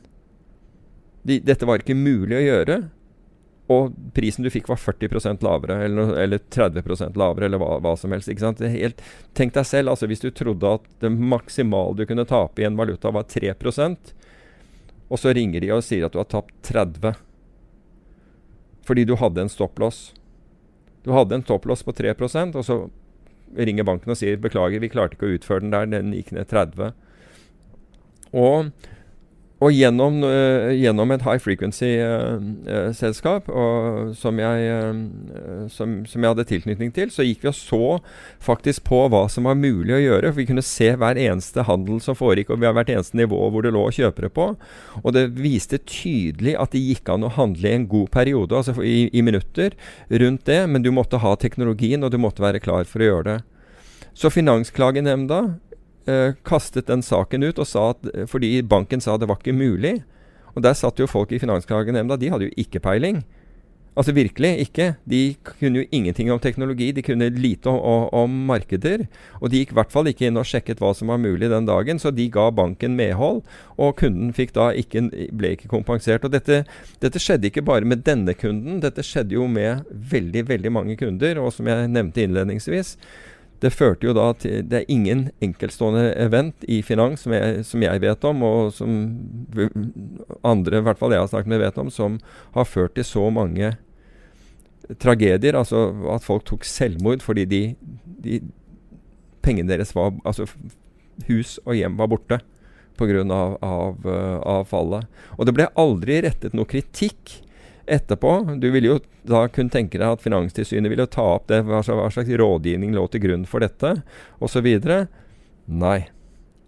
De, dette var ikke mulig å gjøre. Og prisen du fikk, var 40% lavere, eller, eller 30% lavere, eller hva, hva, som helst. ikke sant? Helt, tenk deg selv, altså hvis du trodde at det maksimale du kunne tape i en valuta, var 3 og så ringer de og sier at du har tapt 30 fordi du hadde en stopplås. Du hadde en stopplås på 3% og så ringer banken og sier beklager, vi klarte ikke å utføre den der, den gikk ned 30. Og og gjennom, uh, gjennom, et high frequency-selskap uh, uh, som, som, som, jeg hadde tilknytning til, så gikk vi og så faktisk på hva som var mulig å gjøre. For vi kunne se hver eneste handel som foregikk, og vi har hvert eneste nivå hvor det lå kjøpere på. Og det viste tydelig at det gikk an å handle i en god periode, altså i, i minutter, rundt det. Men du måtte ha teknologien, og du måtte være klar for å gjøre det. Så Finansklagenemnda eh, kastet den saken ut og sa at eh, fordi banken sa det var ikke mulig. Og der satt jo folk i Finansklagenemnda, de hadde jo ikke peiling. Altså virkelig ikke. De kunne jo ingenting om teknologi. De kunne lite om, om, markeder. Og de gikk i hvert fall ikke inn og sjekket hva som var mulig den dagen, så de ga banken medhold. Og kunden ikke, ble ikke kompensert. Og dette, dette, skjedde ikke bare med denne kunden, dette skjedde jo med veldig, veldig mange kunder. Og som jeg nevnte innledningsvis, Det førte jo da til Det er ingen enkeltstående event i finans som jeg, som jeg vet om, og som andre, i hvert fall jeg har snakket med, vet om, som har ført til så mange tragedier. Altså at folk tok selvmord fordi de, de pengene deres var Altså hus og hjem var borte pga. Av, av, uh, av fallet. Og det ble aldri rettet noe kritikk etterpå. Du ville jo da kunne tenke deg at Finanstilsynet ville ta opp det, hva slags rådgivning lå til grunn for dette, osv. Nei.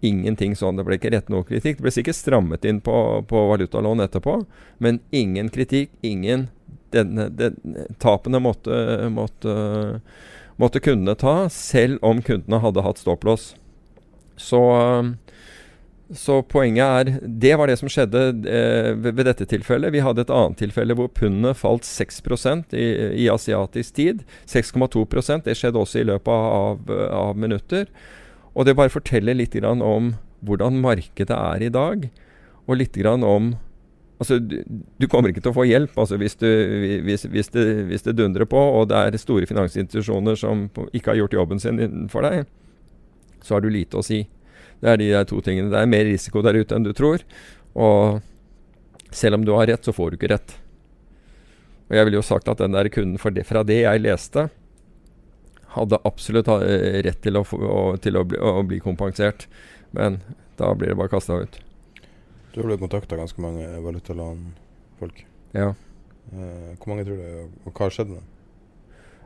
Ingenting sånn. Det ble ikke rett noe kritikk. Det ble sikkert strammet inn på, på valutalån etterpå, men ingen kritikk. Ingen denne, denne, Tapene måtte, måtte, måtte, kundene ta, selv om kundene hadde hatt stopplås. Så så poenget er Det var det som skjedde eh, ved, ved, dette tilfellet. Vi hadde et annet tilfelle hvor pundene falt 6 i, i asiatisk tid. 6,2% Det skjedde også i løpet av, av, minutter. Og det bare forteller litt om hvordan markedet er i dag. Og litt om Altså, du, du, kommer ikke til å få hjelp altså, hvis, du, hvis, hvis, det, hvis, det, dundrer på, og det er store finansinstitusjoner som ikke har gjort jobben sin for deg. Så har du lite å si. Det er de der to tingene. Det er mer risiko der ute enn du tror. Og selv om du har rett, så får du ikke rett. Og jeg ville jo sagt at den der kunden det, fra det jeg leste, hadde absolutt eh, rett til å, til å, bli, å bli, kompensert. Men da blir det bare kasta ut. Du har blitt kontakta ganske mange valutalandfolk. Ja. Eh, hvor mange tror du, og hva har skjedd med dem?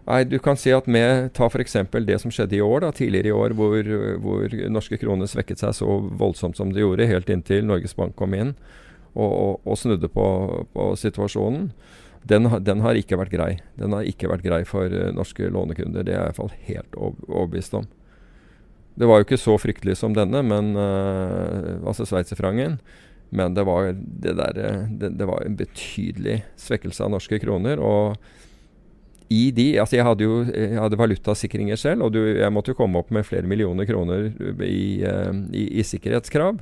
Nei, du kan si at med Ta f.eks. det som skjedde i år, da, tidligere i år, hvor, hvor norske kroner svekket seg så voldsomt som det gjorde, helt inntil Norges Bank kom inn og, og, og snudde på, på situasjonen. Den, den, har ikke vært grei. Den har ikke vært grei for uh, norske lånekunder. Det er jeg i hvert fall helt overbevist om. Det var jo ikke så fryktelig som denne, men uh, altså sveitserfrangen. Men det var, det, der, eh, det, det var en betydelig svekkelse av norske kroner. og i de Altså, jeg hadde jo jeg hadde valutasikringer selv, og du, jeg måtte jo komme opp med flere millioner kroner i, uh, i, i sikkerhetskrav.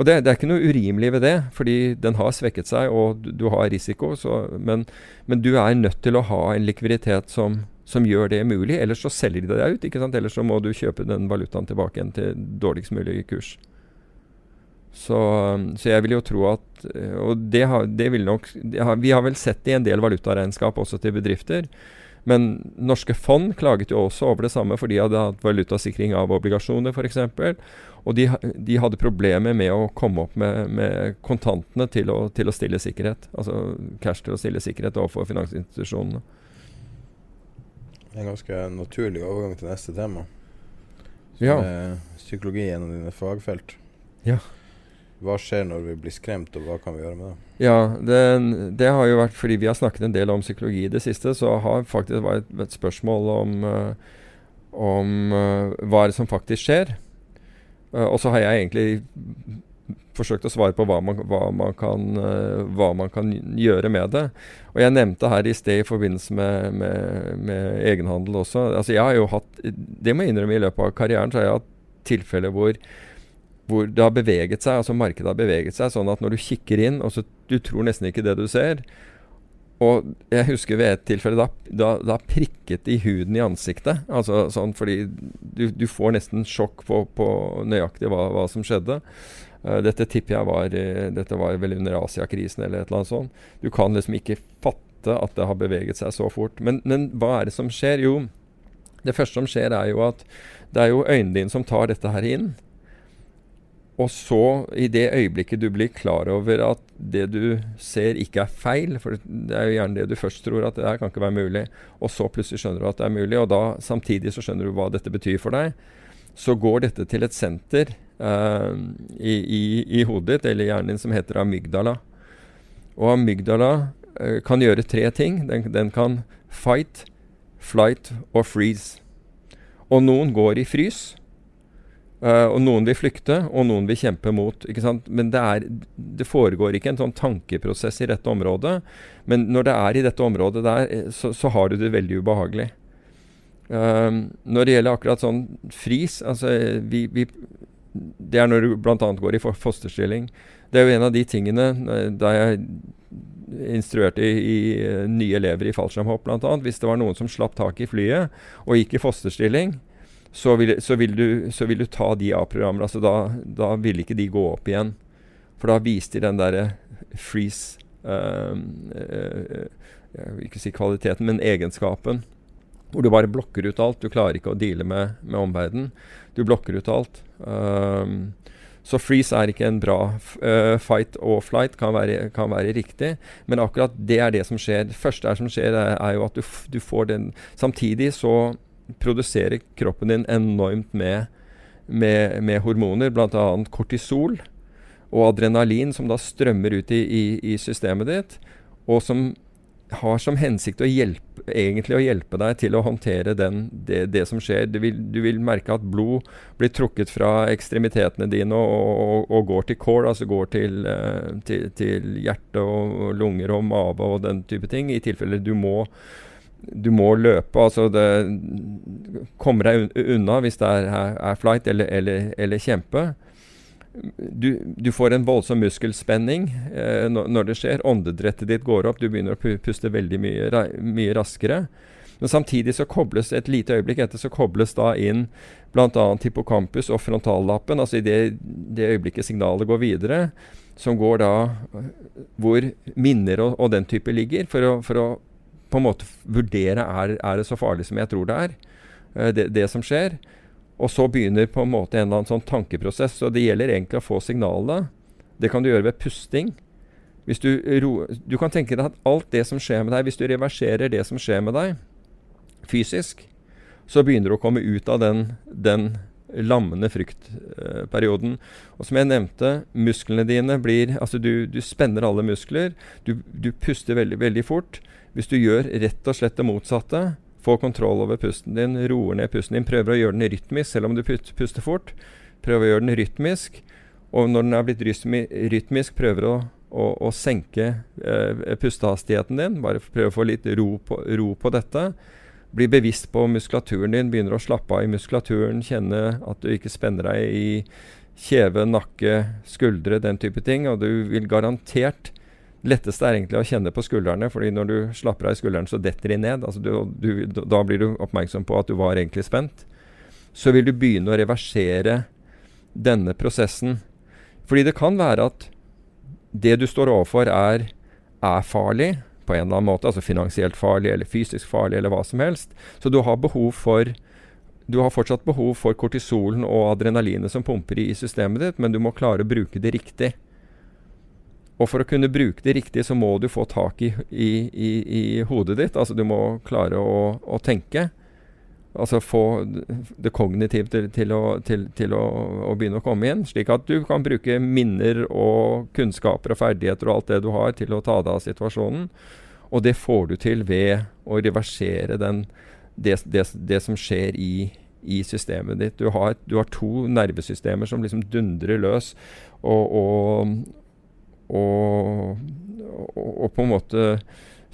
Og det, det, er ikke noe urimelig ved det, fordi den har svekket seg, og du, du har risiko. Så, men, men, du er nødt til å ha en likviditet som, som gjør det mulig. Ellers så selger de deg ut. Ellers så må du kjøpe den valutaen tilbake igjen til dårligst mulig kurs. Så, så, jeg vil jo tro at Og det har, det vil nok har, Vi har vel sett det i en del valutaregnskap også til bedrifter. Men norske fond klaget jo også over det samme, for de hadde hatt valutasikring av obligasjoner f.eks. Og de, de, hadde problemer med å komme opp med, med kontantene til å, til å, stille sikkerhet. Altså cash til å stille sikkerhet overfor finansinstitusjonene. En ganske naturlig overgang til neste tema. Som ja. er psykologi gjennom dine fagfelt. Ja. Hva skjer når vi blir skremt, og hva kan vi gjøre med det? Ja, det, det har jo vært fordi vi har snakket en del om psykologi i det siste, så har faktisk vært et, spørsmål om, uh, om uh, hva er det som faktisk skjer. Uh, og så har jeg egentlig forsøkt å svare på hva man, hva, man kan, hva man, kan, gjøre med det. Og jeg nevnte her i sted i forbindelse med, med, med egenhandel også altså jeg har jo hatt, Det må jeg innrømme, i løpet av karrieren så har jeg hatt tilfeller hvor hvor det har beveget seg, altså markedet har beveget seg, sånn at når du kikker inn, og så du tror nesten ikke det du ser Og jeg husker ved et tilfelle da, da, da prikket i huden i ansiktet. altså sånn Fordi du, du får nesten sjokk på, på nøyaktig hva, hva, som skjedde. Uh, dette tipper jeg var, uh, dette var vel under Asiakrisen eller et eller annet sånt. Du kan liksom ikke fatte at det har beveget seg så fort. Men, men hva er det som skjer? Jo, det første som skjer, er jo at det er jo øynene dine som tar dette her inn. Og så, i det øyeblikket du blir klar over at det du ser ikke er feil, for det er jo gjerne det du først tror at det her kan ikke være mulig, og så plutselig skjønner du at det er mulig, og da samtidig så skjønner du hva dette betyr for deg, så går dette til et senter uh, i, i, i, hodet ditt, eller hjernen din, som heter amygdala. Og amygdala uh, kan gjøre tre ting. Den, den kan fight, flight og freeze. Og noen går i frys. Uh, og Noen vil flykte, og noen vil kjempe mot. ikke sant? Men det, er, det, foregår ikke en sånn tankeprosess i dette området. Men når det er i dette området der, eh, så, så har du det veldig ubehagelig. Uh, når det gjelder akkurat sånn fris altså vi, vi, Det er når du bl.a. går i fosterstilling. Det er jo en av de tingene da jeg instruerte i, i nye elever i fallskjermhopp bl.a. Hvis det var noen som slapp tak i flyet og gikk i fosterstilling, så vil, så vil, du, så vil du, ta de A-programmene. Altså da, da, vil ikke de gå opp igjen. For da viste de den derre freeze um, uh, Jeg vil ikke si kvaliteten, men egenskapen. Hvor du bare blokker ut alt. Du klarer ikke å deale med, med omverdenen. Du blokker ut alt. Um, så freeze er ikke en bra uh, fight og flight, kan være, kan være, riktig. Men akkurat det er det som skjer. Det første som skjer, er, er jo at du, du, får den Samtidig så produserer kroppen din enormt med, med, med hormoner, bl.a. kortisol og adrenalin, som da strømmer ut i, i, i systemet ditt, og som har som hensikt å hjelpe, å hjelpe deg til å håndtere den, det, det, som skjer. Du vil, du vil, merke at blod blir trukket fra ekstremitetene dine og, og, og går til core, altså går til, uh, til, til hjerte og lunger og mage og den type ting, i tilfelle du må du må løpe, altså det, komme deg unna hvis det er, er flight eller, eller, eller kjempe du, du, får en voldsom muskelspenning eh, når, det skjer. Åndedrettet ditt går opp. Du begynner å puste veldig mye, mye, raskere. Men samtidig så kobles et lite øyeblikk etter så kobles da inn bl.a. hippocampus og frontallappen. Altså i det, det, øyeblikket signalet går videre, som går da hvor minner og, og den type ligger, for å, for å, på en måte vurdere er, er det så farlig som jeg tror det er, eh, det, det som skjer. Og så begynner på en måte en eller annen sånn tankeprosess. Så det gjelder egentlig å få signalene. Det kan du gjøre ved pusting. Hvis du, du kan tenke deg at alt det som skjer med deg, hvis du reverserer det som skjer med deg fysisk, så begynner du å komme ut av den, den lammende fryktperioden. Og som jeg nevnte, musklene dine blir Altså, du, du spenner alle muskler. Du, du puster veldig, veldig fort. Hvis du gjør rett og slett det motsatte, få kontroll over pusten din, roer ned pusten din, prøver å gjøre den rytmisk selv om du puster fort. Prøver å gjøre den rytmisk. Og når den er blitt rytmisk, prøver å, å, å senke eh, pustehastigheten din. Bare prøve å få litt ro på, ro på, dette. Bli bevisst på muskulaturen din, begynner å slappe av i muskulaturen. Kjenne at du ikke spenner deg i kjeve, nakke, skuldre, den type ting. Og du vil garantert letteste er egentlig å kjenne på skuldrene, fordi når du slapper av i skulderen, så detter de ned. Altså du, du, da blir du oppmerksom på at du var egentlig spent. Så vil du begynne å reversere denne prosessen. Fordi det kan være at det du står overfor, er, er farlig på en eller annen måte. Altså finansielt farlig eller fysisk farlig eller hva som helst. Så du har behov for du har fortsatt behov for kortisolen og adrenalinet som pumper i systemet ditt, men du må klare å bruke det riktig. Og for å kunne bruke det riktig, så må du få tak i, i, i, i hodet ditt. Altså du må klare å, å, tenke. Altså få det kognitive til, til, å, til, til å, å, begynne å komme inn. Slik at du kan bruke minner og kunnskaper og ferdigheter og alt det du har, til å ta deg av situasjonen. Og det får du til ved å reversere den, det, det, det som skjer i, i systemet ditt. Du har, du har, to nervesystemer som liksom dundrer løs. Og, og, og, og, på en måte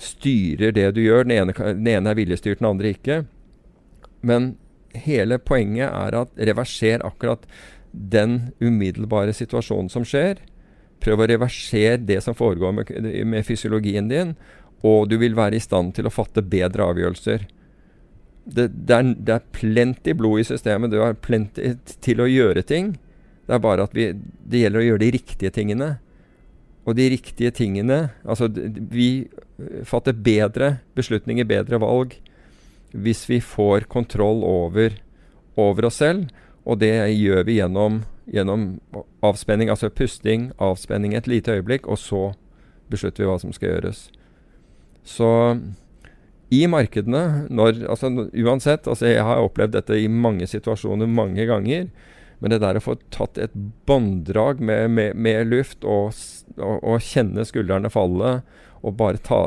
styrer det du gjør. Den ene, den ene er viljestyrt, den andre ikke. Men hele poenget er at reverser akkurat den umiddelbare situasjonen som skjer. Prøv å reversere det som foregår med, med fysiologien din, og du vil være i stand til å fatte bedre avgjørelser. Det, det, er, det er plenty blod i systemet. Du har plenty til å gjøre ting. Det er bare at vi, det gjelder å gjøre de riktige tingene og de riktige tingene Altså, vi fatter bedre beslutninger, bedre valg, hvis vi får kontroll over, over oss selv. Og det gjør vi gjennom, gjennom, avspenning, altså pusting, avspenning et lite øyeblikk, og så beslutter vi hva som skal gjøres. Så i markedene, når, altså uansett altså Jeg har opplevd dette i mange situasjoner mange ganger. Men det der å få tatt et bånddrag med, med, med, luft og, og, og, kjenne skuldrene falle og bare ta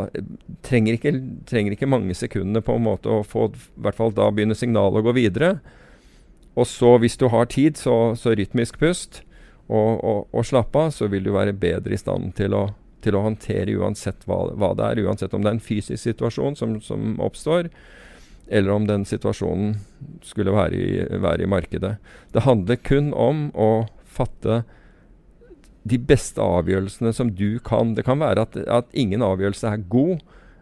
trenger ikke, trenger ikke, mange sekundene på en måte å få i hvert fall da begynner signalet å gå videre. Og så, hvis du har tid, så, så rytmisk pust og, og, og slapp av, så vil du være bedre i stand til å, til å håndtere uansett hva, hva, det er. Uansett om det er en fysisk situasjon som, som oppstår, eller om den situasjonen skulle være i, være i, markedet. Det handler kun om å fatte de beste avgjørelsene som du kan. Det kan være at, at ingen avgjørelse er god,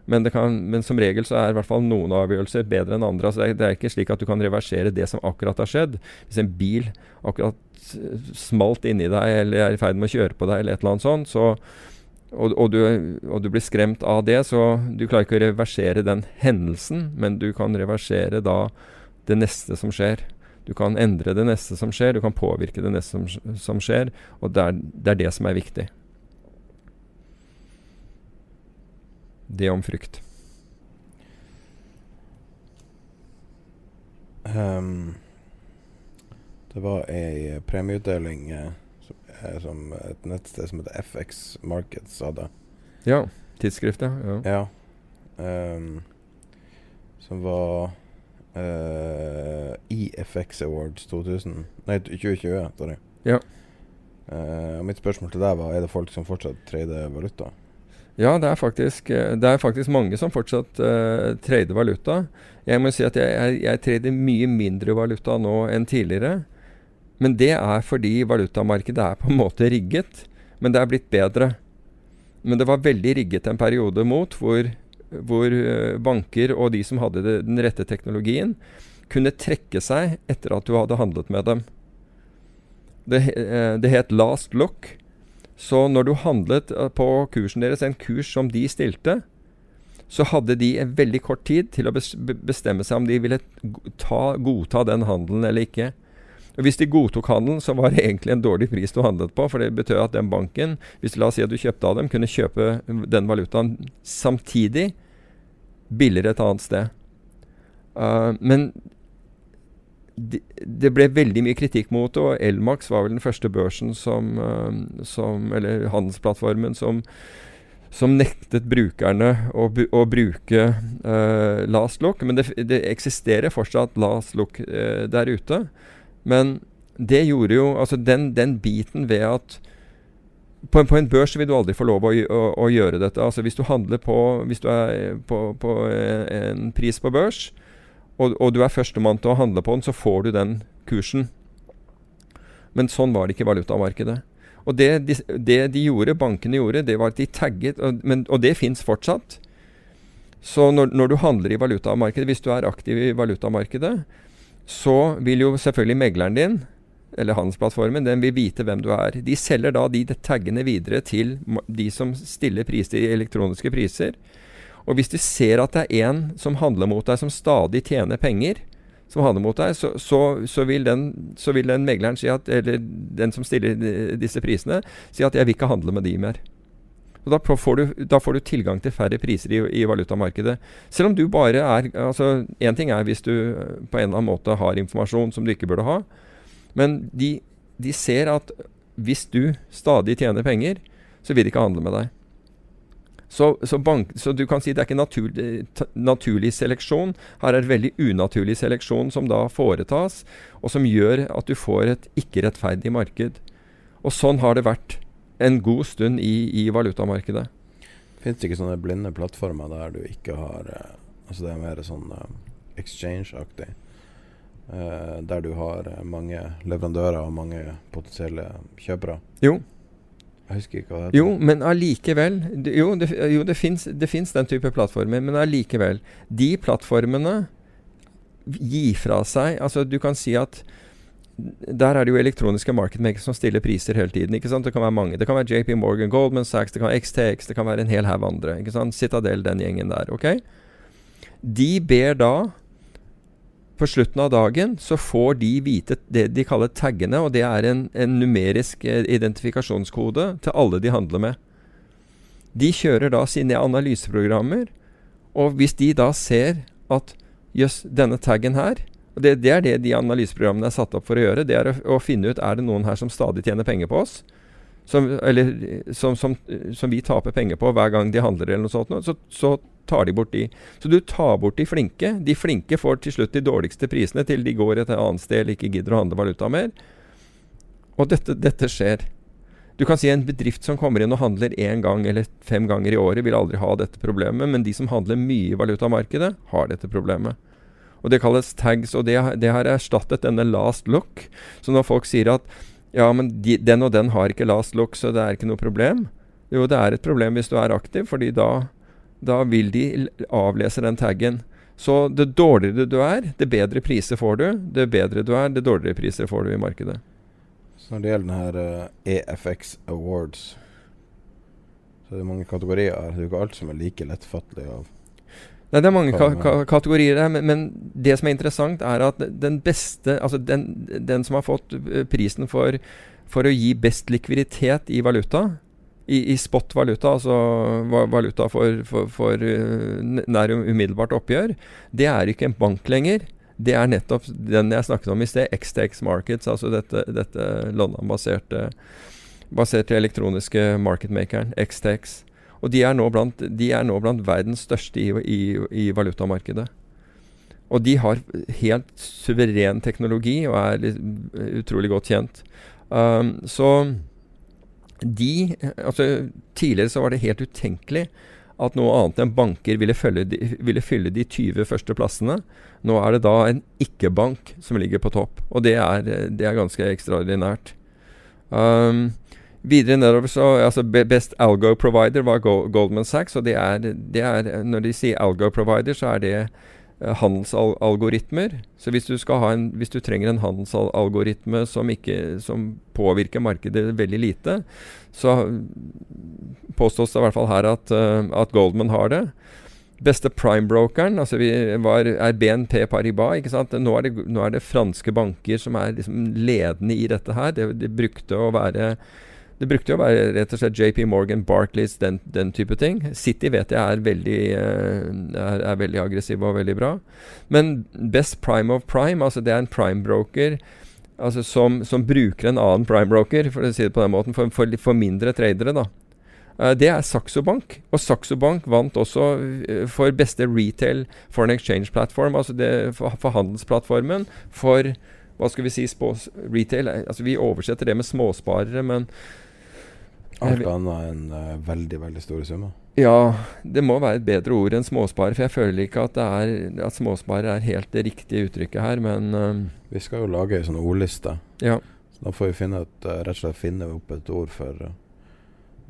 Men, kan, men, som regel så er i hvert fall noen avgjørelser bedre enn andre. Altså det, er, det, er, ikke slik at du kan reversere det som akkurat har skjedd. Hvis en bil akkurat smalt inni deg eller er i ferd med å kjøre på deg, eller et eller annet sånt, så, og, og, du, og, du, blir skremt av det, så du klarer ikke å reversere den hendelsen, men du kan reversere da det neste som skjer. Du kan endre det neste som skjer, du kan påvirke det neste som, som skjer, og det er, det er det som er viktig. Det om frykt. Um, det var ei premieutdeling eh, som, eh, et nettsted som heter FX Markets hadde. Ja. Tidsskriftet. Ja. ja. Um, som var uh, EFX Awards 2000 Nei, 2020, sorry. Ja. Uh, mitt spørsmål til deg var Er det folk som fortsatt trader valuta. Ja, det er faktisk, eh, det er faktisk mange som fortsatt uh, trader valuta. Jeg må si at jeg, jeg, jeg trader mye mindre valuta nå enn tidligere. Men det er fordi valutamarkedet er på en måte rigget. Men det er blitt bedre. Men det var veldig rigget en periode mot hvor, hvor uh, banker og de som hadde den rette teknologien, kunne trekke seg etter at du hadde handlet med dem. Det, uh, det het last lock. Så når du handlet eh, på kursen deres, en kurs som de stilte, så hadde de en veldig kort tid til å bestemme seg om de ville ta, godta den handelen eller ikke. Hvis de godtok handelen, så var det egentlig en dårlig pris du handlet på. For det betød at den banken, hvis la oss si at du kjøpte av dem, kunne kjøpe den valutaen samtidig billigere et annet sted. Uh, men det, ble veldig mye kritikk mot det, og Elmax var vel den første børsen som, uh, som Eller handelsplattformen som, som nektet brukerne å, å bruke uh, last look. Men det, det, eksisterer fortsatt last look der ute. Men det gjorde jo Altså den, den biten ved at på en, på en, børs vil du aldri få lov å, å, å, gjøre dette. Altså Hvis du handler på Hvis du er på, på en pris på børs, og, og du er førstemann til å handle på den, så får du den kursen. Men sånn var det ikke i valutamarkedet. Og det de, det de, gjorde, bankene gjorde, det var at de tagget, og, men, og det fins fortsatt. Så når, når, du handler i valutamarkedet, hvis du er aktiv i valutamarkedet, så vil jo selvfølgelig megleren din, eller handelsplattformen, den vil vite hvem du er. De selger da de taggene videre til de som stiller priser i elektroniske priser. Og hvis du ser at det er en som handler mot deg, som stadig tjener penger, som handler mot deg, så, så, så, vil, den, så vil, den, megleren si at, eller den som stiller disse prisene, si at 'jeg vil ikke handle med de mer'. Og da får, du, da får du tilgang til færre priser i, i valutamarkedet. Selv om du bare er altså Én ting er hvis du på en eller annen måte har informasjon som du ikke burde ha, men de, de ser at hvis du stadig tjener penger, så vil de ikke handle med deg. Så, så, bank, så, du kan si det er ikke naturlig, naturlig seleksjon. Her er det veldig unaturlig seleksjon som da foretas, og som gjør at du får et ikke-rettferdig marked. Og sånn har det vært en god stund i, i valutamarkedet. Fins det ikke sånne blinde plattformer der du ikke har uh, Altså det er mer sånn uh, exchange-aktig? Uh, der du har mange leverandører og mange potensielle kjøpere? Jo, jeg husker ikke hva det heter. Jo, men allikevel Jo, det, jo, det fins den type plattformer, men allikevel. De plattformene gir fra seg Altså, du kan si at der er det jo elektroniske marketmakers som stiller priser hele tiden. ikke sant? Det kan være mange. Det kan være JP Morgan, Goldman Sachs, det kan være XTX, det kan være en hel haug andre. ikke sant? Citadel, den gjengen der. ok? De ber da på slutten av dagen så får de vite det de kaller taggene, og det er en, en numerisk eh, identifikasjonskode til alle de handler med. De kjører da sine analyseprogrammer, og hvis de da ser at jøss, denne taggen her og det, det, er det de analyseprogrammene er satt opp for å gjøre. Det er å, å finne ut er det noen her som stadig tjener penger på oss. Som, eller som, som, som, vi taper penger på hver gang de handler, eller noe sånt. Så, så tar de bort de. Så du tar bort de flinke. De flinke får til slutt de dårligste prisene til de går et annet sted eller ikke gidder å handle valuta mer. Og dette, dette skjer. Du kan si en bedrift som kommer inn og handler én gang eller fem ganger i året, vil aldri ha dette problemet, men de som handler mye i valutamarkedet, har dette problemet. Og Det kalles tags, og det, det har erstattet denne last look. Så når folk sier at ja, men de, den og den har ikke last look, så det er ikke noe problem. Jo, det er et problem hvis du er aktiv, fordi da Da vil de avlese den taggen. Så det dårligere du er, det bedre priser får du. Det bedre du er, det dårligere priser får du i markedet. Så når det gjelder denne her eh, EFX Awards, så er det mange kategorier her. Det er jo ikke alt som er like lettfattelig av Nei, det er mange ka ka kategorier her, men, men det som er interessant, er at den beste Altså den, den som har fått eh, prisen for, for å gi best likviditet i valuta, i, i spot-valuta, altså valuta for, for, for eh, nær um- umiddelbart oppgjør, det er ikke en bank lenger. Det er nettopp den jeg snakket om i sted, XTX Markets, altså dette, dette London-baserte baserte elektroniske marketmakeren, XTX. Og de er nå blant, er nå blant verdens største i, i, i valutamarkedet. Og de har helt suveren teknologi og er utrolig godt kjent. Um, så de altså Tidligere så var det helt utenkelig at noe annet enn banker ville, de, ville fylle de 20 første plassene. Nå er det da en ikke-bank som ligger på topp, og det er, det er ganske ekstraordinært. Um, videre nedover så altså Best algo provider var Goldman Sachs. Og det er, det er Når de sier algo provider, så er det eh, handelsalgoritmer. Så hvis du, en, hvis du trenger en handelsalgoritme som, ikke, som påvirker markedet veldig lite, så påstås det i hvert fall her at, eh, at Goldman har det. Beste prime-brokeren altså vi var, er BNP Paribas. ikke sant? Nå er, det, nå er det franske banker som er liksom ledende i dette her. Det, det brukte å være det brukte jo å være rett og slett JP Morgan, Barclays, den, den type ting. City vet jeg er veldig, eh, er, er veldig aggressiv og veldig bra. Men best prime of prime, altså det er en prime-broker altså som, som bruker en annen prime-broker, for å si det på den måten, for, for, for mindre tradere. da. Eh, Det er Saxo Bank. Og Saxo Bank vant også eh, for beste retail foreign exchange platform, altså det for, for handelsplattformen for hva skal vi si spås, retail. Altså Vi oversetter det med småsparere, men alt annet enn uh, veldig, veldig store summer. ja, det må være et bedre ord enn småsparer, for jeg føler ikke at, det er, er helt det riktige uttrykket her, men eh, Vi skal jo lage ei sånn ordliste. ja. Så da får vi finne et, eh, rett og slett finne opp et ord for uh,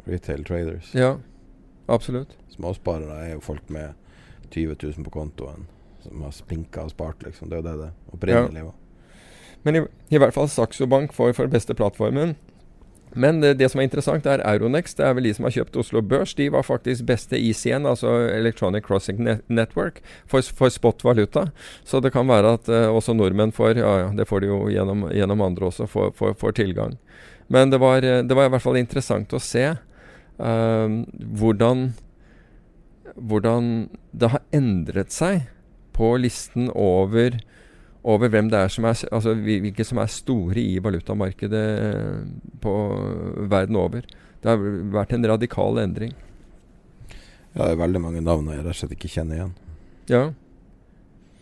retail traders. Ja, absolutt. Småsparere er jo folk med 20 000 på kontoen som har spinka og spart, liksom. Det er jo det det opprinnelig var. Men i, i hvert fall Saxo Bank får for beste plattformen. Men det, det som er interessant, er Euronex. Det er vel de som har kjøpt Oslo Børs. De var faktisk beste ICN, altså Electronic Crossing Net Network, for, for spot-valuta. Så det kan være at uh, også nordmenn får Ja, ja, det får de jo gjennom, gjennom andre også, får, får, får tilgang. Men det var, eh, det var i hvert fall interessant å se uh, hvordan hvordan det har endret seg på listen over over hvem det er som er altså hvilke som er store i valutamarkedet eh, på verden over. Det har vært en radikal endring. Ja, det er veldig mange navn jeg rett og slett ikke kjenner igjen. Ja.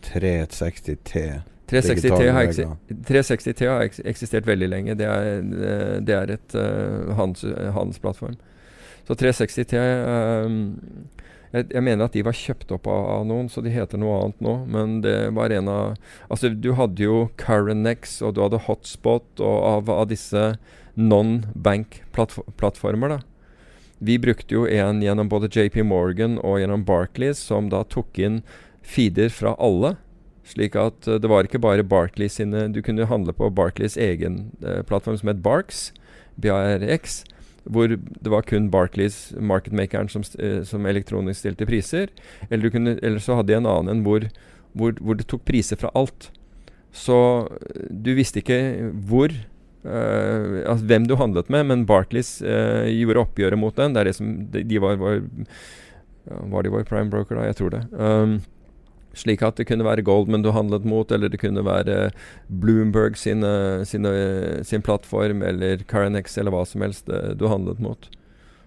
360T. 360T har, eksi 360T har eks eksistert veldig lenge. Det er, eh, det er et uh, handels handelsplattform. Så 360T eh, jeg, jeg mener at de var kjøpt opp av, av noen, så de heter noe annet nå. Men det var en av Altså, du hadde jo Currenex, og du hadde Hotspot, og av, av disse non-bank-plattformer, da. Vi brukte jo en gjennom både JP Morgan og gjennom Barclays, som da tok inn feeder fra alle. Slik at eh, det var ikke bare Barclays sine Du kunne handle på Barclays egen eh, plattform som het Barks, BARX, hvor det var kun Barclays, marketmakeren, som, eh, som elektronisk stilte priser. Eller, kunne, eller så hadde de en annen en hvor, hvor, hvor det tok priser fra alt. Så eh, du visste ikke hvor Uh, altså hvem du handlet med, men Barclays uh, gjorde oppgjøret mot den. Det er det som, de, de var, var, var de vår prime broker da? Jeg tror det. Um, slik at det kunne være Goldman du handlet mot, eller det kunne være Bloomberg sine, sine, sin plattform, eller Caranex, eller hva som helst eh, du handlet mot.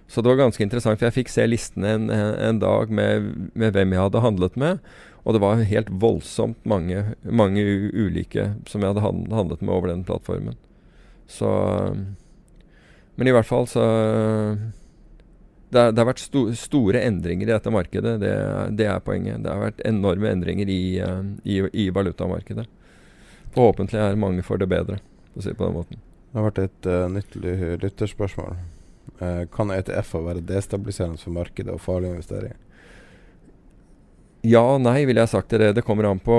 Så det var ganske interessant, for jeg fikk se listene en, en, dag med, med hvem jeg hadde handlet med. Og det var helt voldsomt mange, mange ulike som jeg hadde handlet med over den plattformen. Så Men i hvert fall så det, det har vært sto, store endringer i dette markedet. Det, det er poenget. Det har vært enorme endringer i, eh, i, i valutamarkedet. Forhåpentlig er mange for det bedre, for å si det på den måten. Det har vært et uh, nytt lytterspørsmål. Uh, kan ETF-er være destabiliserende for markedet og farlig investering? Ja og nei, ville jeg sagt til det. Det kommer, an på,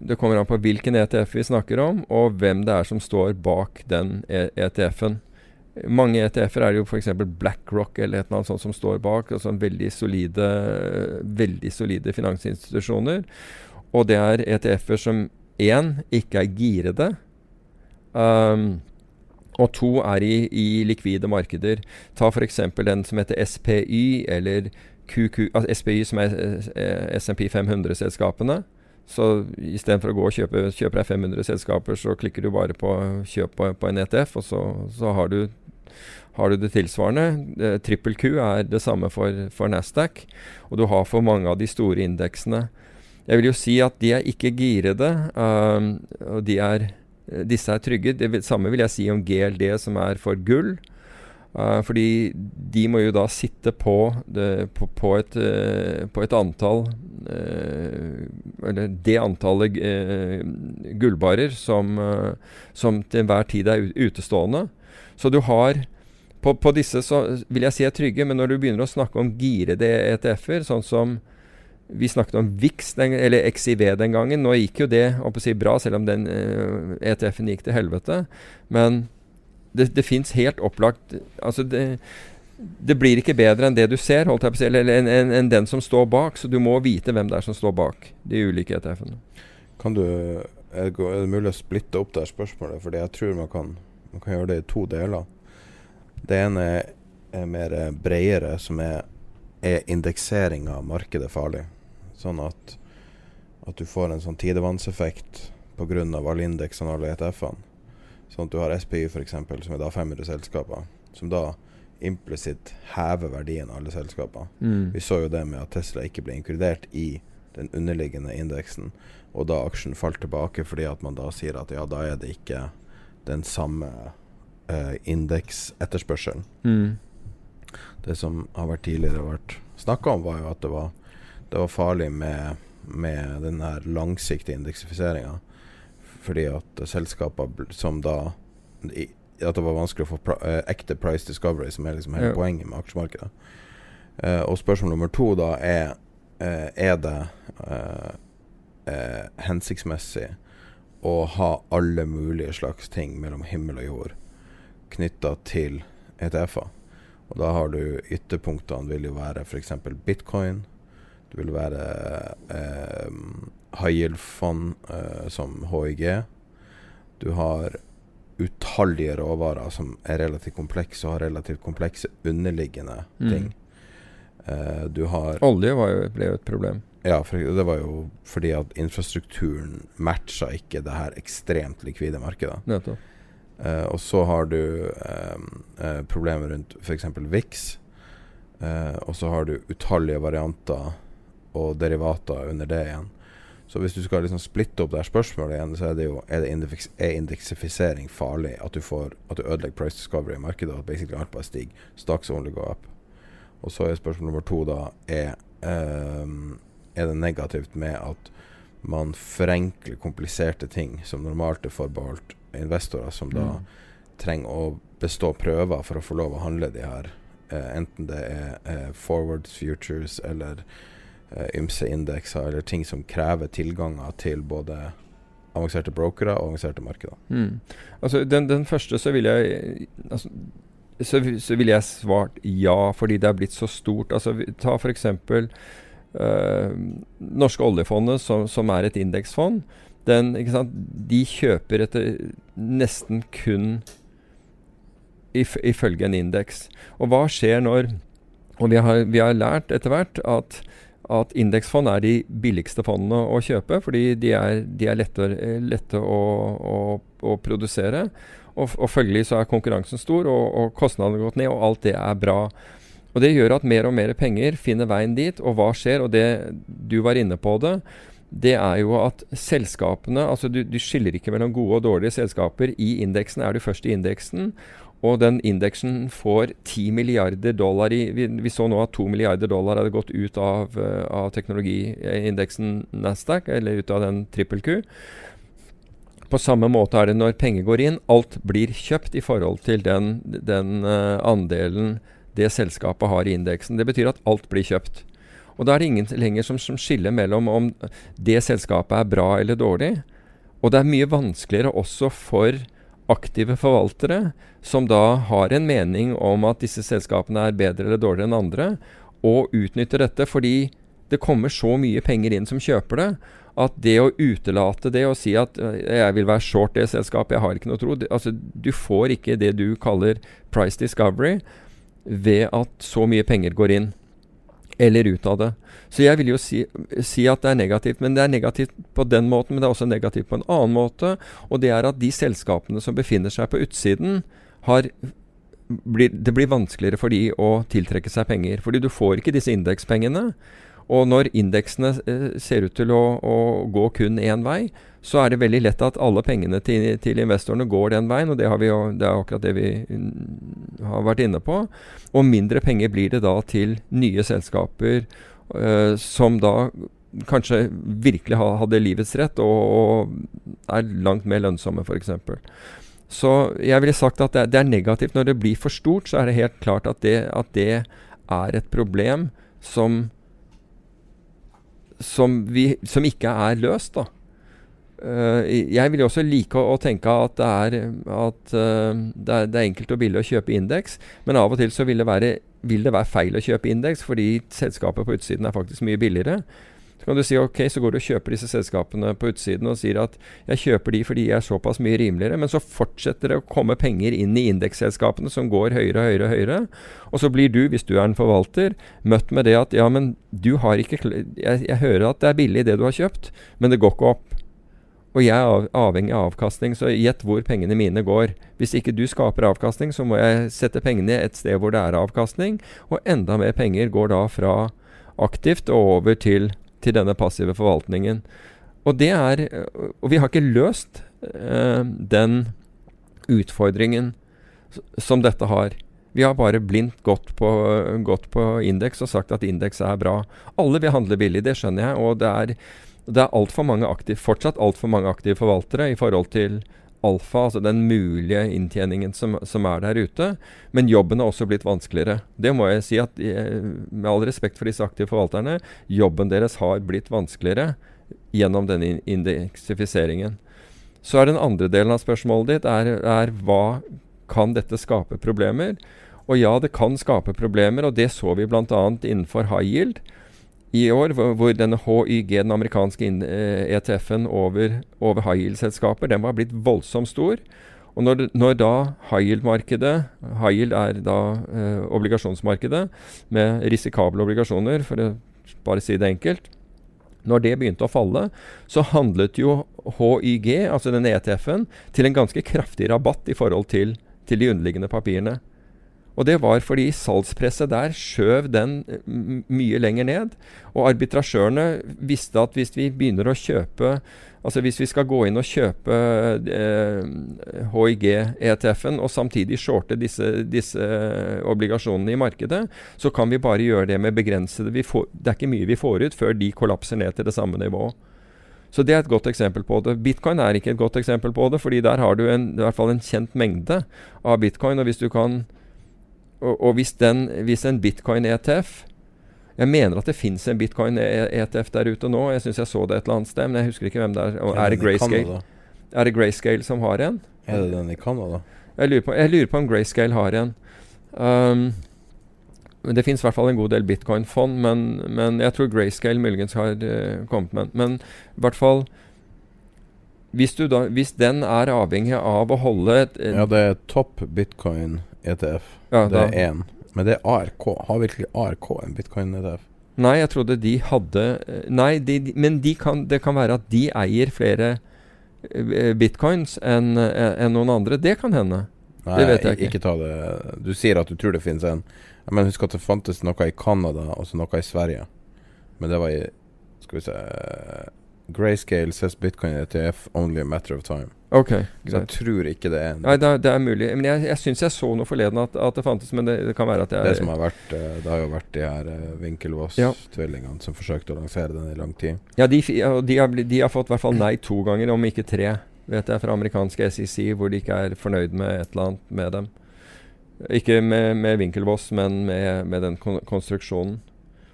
det kommer an på hvilken ETF vi snakker om, og hvem det er som står bak den e ETF-en. Mange ETF-er er jo f.eks. BlackRock eller et eller annet sånt som står bak. altså veldig solide, veldig solide finansinstitusjoner. Og det er ETF-er som én ikke er girede. Um, og to er i, i likvide markeder. Ta f.eks. den som heter SPY, eller QQ, altså SPY, som er eh, SMP 500-selskapene. Så istedenfor å gå og kjøpe, kjøper deg 500 selskaper, så klikker du bare på kjøp på, på en ETF, og så, så har, du, har, du, det tilsvarende. Eh, Trippel Q er det samme for, for Nasdaq, og du har for mange av de store indeksene. Jeg vil jo si at de er ikke girede, um, og er, disse er trygge. Det samme vil jeg si om GLD, som er for gull. Uh, fordi de må jo da sitte på, det, på, på, et, uh, på et, antall uh, Eller det antallet gullbarer som, som, til enhver tid er utestående. Så du har på, på, disse så vil jeg si er trygge, men når du begynner å snakke om girede ETF-er, sånn som vi snakket om VIX, den, eller XIV den gangen Nå gikk jo det si, bra, selv om den ETF-en gikk til helvete. Men det, det fins helt opplagt Altså, det, det, blir ikke bedre enn det du ser, holdt jeg på å si, eller enn en, en den som står bak. Så du må vite hvem det er som står bak de ulike ETF-ene. Kan du, er det mulig å splitte opp det spørsmålet? Fordi jeg tror man kan, man kan, gjøre det i to deler. Det ene er, er mer bredere, som er, er indeksering av markedet farlig. Sånn at, at du får en sånn tidevannseffekt pga. alle indeksene og alle ETF-ene. Sånn at du har SPY f.eks., som er da 500 selskaper, som da implisitt hever verdien av alle selskaper. Mm. Vi så jo det med at Tesla ikke ble inkludert i den underliggende indeksen, og da aksjen falt tilbake fordi at man da sier at ja, da er det ikke den samme uh, indeksetterspørselen. Mm. Det som har vært tidligere vært snakka om, var jo at det var, det var farlig med, med den her langsiktige indeksifiseringa fordi at selskaper som da At det var vanskelig å få pra, eh, ekte price discovery, som er liksom hele ja. poenget med aksjemarkedet. Eh, og spørsmål nummer to da er eh, Er det eh, eh, hensiktsmessig å ha alle mulige slags ting mellom himmel og jord knytta til ETF-er? Og da har du ytterpunktene vil jo være f.eks. bitcoin. Det vil være eh, high yield-fond eh, som HIG. Du har utallige råvarer som er relativt komplekse og har relativt komplekse underliggende mm. ting. Eh, du har Olje jo, ble jo et problem. Ja, for det var jo fordi at infrastrukturen matcha ikke det her ekstremt likvide markedet. Nettopp. Uh, og så har du uh, problemer rundt f.eks. VIX. Uh, og så har du utallige varianter og derivater under det igjen. Så hvis du skal liksom splitte opp det her spørsmålet igjen, så er det jo er, det indeks, er indeksifisering farlig? At du, får, at du ødelegger price discovery i markedet, og at basically alt bare stiger. Stocks only go up. Og så er spørsmål nummer to da er, um, er det negativt med at man forenkler kompliserte ting som normalt er forbeholdt investorer, som da mm. trenger å bestå prøver for å få lov å handle de her, Eh, enten det er eh, forwards, futures eller eh, ymse indekser eller ting som krever tilganger til både avanserte brokere og avanserte markeder. Mm. Altså, den, den, første så vil jeg altså, så, så ville jeg svart ja, fordi det er blitt så stort. Altså, ta f.eks. Uh, Norske oljefondet, som, som, er et indeksfond. Den, de kjøper etter nesten kun if, ifølge en indeks. Og hva skjer når Og vi har, vi har lært etter hvert at at indeksfond er de billigste fondene å kjøpe, fordi de er, de er lette, lette å, å, å, produsere. Og, og, følgelig så er konkurransen stor, og, og kostnadene gått ned, og alt det er bra. Og Det gjør at mer og mer penger finner veien dit. Og hva skjer? Og det du var inne på det, det er jo at selskapene altså du, du skiller ikke mellom gode og dårlige selskaper. I indeksen er du først i indeksen. Og den indeksen får 10 milliarder dollar i vi, vi, så nå at 2 milliarder dollar hadde gått ut av, uh, av teknologiindeksen Nasdaq, eller ut av den trippel Q. På samme måte er det når penger går inn. Alt blir kjøpt i forhold til den, den uh, andelen det selskapet har i indeksen. Det betyr at alt blir kjøpt. Og da er det ingen lenger som, som skiller mellom om det selskapet er bra eller dårlig. Og det er mye vanskeligere også for aktive forvaltere, som da har en mening om at disse selskapene er bedre eller dårligere enn andre, og utnytter dette fordi det kommer så mye penger inn som kjøper det, at det å utelate det og si at øh, jeg vil være short det selskapet, jeg har ikke noe tro det, altså, Du får ikke det du kaller price discovery ved at så mye penger går inn eller ut av det. Så jeg vil jo si, si, at det er negativt. Men det er negativt på den måten, men det er også negativt på en annen måte. Og det er at de selskapene som befinner seg på utsiden, har, blir, det blir vanskeligere for de å tiltrekke seg penger. Fordi du får ikke disse indekspengene. Og når indeksene eh, ser ut til å, å, gå kun én vei, så er det veldig lett at alle pengene til, til investorene går den veien. Og det, jo, det, er akkurat det vi mm, har vært inne på. Og mindre penger blir det da til nye selskaper eh, som da kanskje virkelig ha, hadde livets rett og, og er langt mer lønnsomme, f.eks. Så jeg ville sagt at det, det, er negativt. Når det blir for stort, så er det helt klart at det, at det er et problem som som, vi, som ikke er løst. da. Uh, jeg vil også like å, å tenke at, det er, at uh, det, er, det, er, enkelt og billig å kjøpe indeks, men av og til så vil det være, vil det være feil å kjøpe indeks, fordi selskapet på utsiden er faktisk mye billigere. Så kan du si ok, så går du og kjøper disse selskapene på utsiden og sier at jeg kjøper de fordi de er såpass mye rimeligere, men så fortsetter det å komme penger inn i indeksselskapene som går høyere og høyere og høyere. Og så blir du, hvis du er en forvalter, møtt med det at ja, men du har ikke jeg, jeg hører at det er billig det du har kjøpt, men det går ikke opp. Og jeg er avhengig av avkastning, så gjett hvor pengene mine går. Hvis ikke du skaper avkastning, så må jeg sette pengene et sted hvor det er avkastning, og enda mer penger går da fra aktivt og over til til denne passive forvaltningen. Og, det er, og vi har ikke løst eh, den utfordringen som dette har. Vi har bare blindt gått på, på indeks og sagt at indeks er bra. Alle vil handle billig, det skjønner jeg. Og det er, det er alt for mange aktiv, fortsatt altfor mange aktive forvaltere i forhold til alfa, altså den mulige inntjeningen som, som, er der ute. Men jobben har også blitt vanskeligere. Det må jeg si at eh, med all respekt for disse aktive forvalterne, jobben deres har blitt vanskeligere gjennom denne indeksifiseringen. Så er den andre delen av spørsmålet ditt er, er hva kan dette skape problemer? Og ja, det kan skape problemer, og det så vi bl.a. innenfor high yield i år, hvor, denne HYG, den amerikanske ETF-en eh, over, over high yield-selskaper, den var blitt voldsomt stor. Og når, når da high yield-markedet High yield er da eh, obligasjonsmarkedet med risikable obligasjoner, for å bare si det enkelt. Når det begynte å falle, så handlet jo HYG, altså denne ETF-en, til en ganske kraftig rabatt i forhold til, til de underliggende papirene. Og det var fordi salgspresset der skjøv den eh, mye lenger ned. Og arbitrasjørene visste at hvis vi begynner å kjøpe Altså hvis vi skal gå inn og kjøpe eh, HIG-ETF-en og samtidig shorte disse, disse, obligasjonene i markedet, så kan vi bare gjøre det med begrensede får, Det er ikke mye vi får ut før de kollapser ned til det samme nivået. Så det er et godt eksempel på det. Bitcoin er ikke et godt eksempel på det, fordi der har du en, i hvert fall en kjent mengde av bitcoin. Og hvis du kan og, og hvis, den, hvis, en bitcoin-ETF Jeg mener at det fins en bitcoin-ETF der ute nå. Jeg syns jeg så det et eller annet sted, men jeg husker ikke hvem det er. Og er det Grayscale? Er det Grayscale som har en? Er det den i Canada? Jeg lurer på, jeg lurer på om Grayscale har en. Um, det fins i hvert fall en god del bitcoin-fond, men, men, jeg tror Grayscale muligens har uh, kommet med Men i hvert fall hvis, da, hvis, den er avhengig av å holde et, Ja, det er topp bitcoin ETF. Ja, det er én. Men det er ARK. Har virkelig ARK en bitcoin-ETF? Nei, jeg trodde de hadde eh, Nei, de, men de kan, det kan være at de eier flere uh, bitcoins enn uh, en noen andre. Det kan hende. Nei, det vet jeg ikke. ikke ta det Du sier at du tror det finnes en. Men husk at det fantes noe i Canada og så noe i Sverige. Men det var i Skal vi se Grayscale says Bitcoin ETF only a matter of time. Ok, Så jeg tror ikke det er Nei, det er, det er mulig. Men jeg, jeg syns jeg så noe forleden at, at det fantes, men det, det, kan være at jeg Det som har vært uh, Det har jo vært de her Winkelvoss-tvillingene ja. som forsøkte å lansere den i lang tid. Ja, de, de, har, de har fått i hvert fall nei to ganger, om ikke tre, vet jeg, fra amerikanske SEC, hvor de ikke er fornøyd med et eller annet med dem. Ikke med, med Winkelvoss, men med, med den konstruksjonen.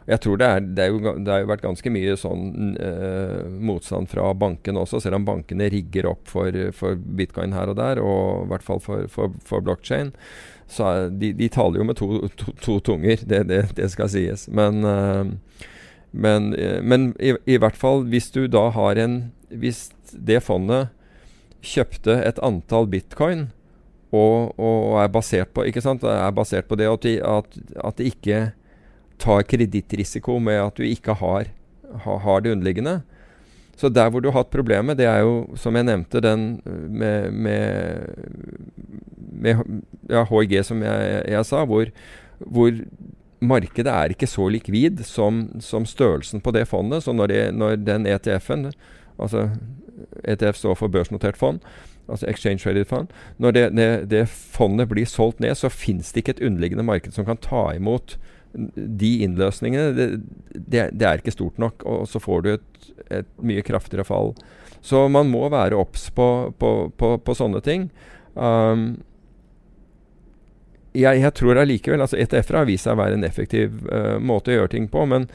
Jeg tror det er, det er, jo, det har jo vært ganske mye sånn eh, motstand fra bankene også, selv om bankene rigger opp for, for bitcoin her og der, og i hvert fall for, for, for blockchain. Så er, de, de, taler jo med to, to, to tunger, det, det, skal sies. Men, eh, men, eh, men i, i, hvert fall hvis du da har en Hvis det fondet kjøpte et antall bitcoin og, og er basert på ikke sant, er basert på det at, at, at det ikke tar kredittrisiko med at du ikke har, ha, har, det underliggende. Så der hvor du har hatt problemet, det er jo, som jeg nevnte, den med, med, med ja, HIG, som jeg, jeg sa, hvor, hvor, markedet er ikke så likvid som, som, størrelsen på det fondet. Så når, det, når den ETF-en, altså ETF står for børsnotert fond, altså Exchange Traded Fund. Når det, det, det fondet blir solgt ned, så fins det ikke et underliggende marked som kan ta imot de innløsningene. Det, det, det, er ikke stort nok, og så får du et, et mye kraftigere fall. Så man må være obs på, på, på, på, sånne ting. Um, jeg, jeg, tror allikevel altså ETF-er har vist seg å være en effektiv uh, måte å gjøre ting på. Men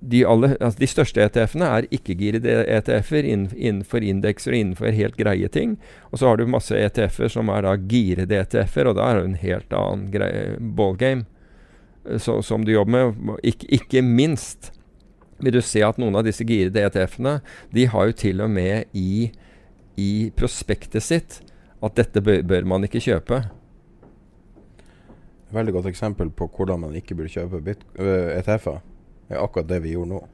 de, alle, altså de største ETF-ene er ikke-girede ETF-er innenfor indekser og innenfor helt greie ting. Og så har du masse ETF-er som er da girede ETF-er, og da er det en helt annen ballgame eh, så, som du jobber med. ikke, ikke minst vil du se at noen av disse girede ETF-ene de har jo til og med i, i prospektet sitt at dette bør, bør man ikke kjøpe. Veldig godt eksempel på hvordan man ikke burde kjøpe ETF-er er akkurat det vi gjorde nå.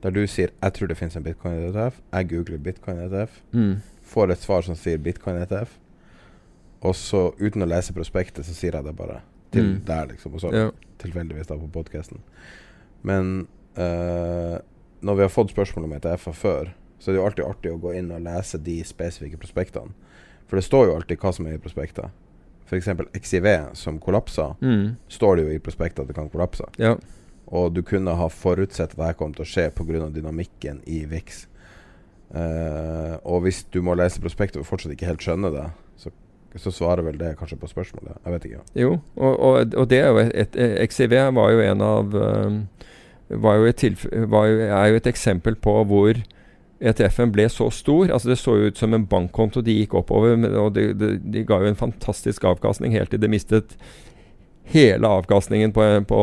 Der du sier 'jeg tror det finnes en bitcoin-ETF', jeg googler bitcoin-ETF, mm. får et svar som sier bitcoin-ETF, og så uten å lese prospektet, så sier jeg det bare til mm. der, liksom. Og så ja. tilfeldigvis da på podkasten. Men uh, når vi har fått spørsmål om ETF-er før, så er det jo alltid artig å gå inn og lese de spesifikke prospektene. For det står jo alltid hva som er i prospekter. F.eks. XIV, som kollapsa, mm. står det jo i prospektet at det kan kollapse. Ja. Og du kunne ha forutsett at dette kom til å skje pga. dynamikken i VIX. Uh, og hvis du må lese prospektet og fortsatt ikke helt skjønner det, så, svarer vel det kanskje på spørsmålet. Jeg vet ikke. Jo, og, og, og det er jo et, et, XIV var jo en av um, var jo et var jo, er jo et eksempel på hvor ETF-en ble så stor. altså Det så jo ut som en bankkonto de gikk oppover, og de, de, de ga jo en fantastisk avkastning helt til de mistet hele avkastningen på, på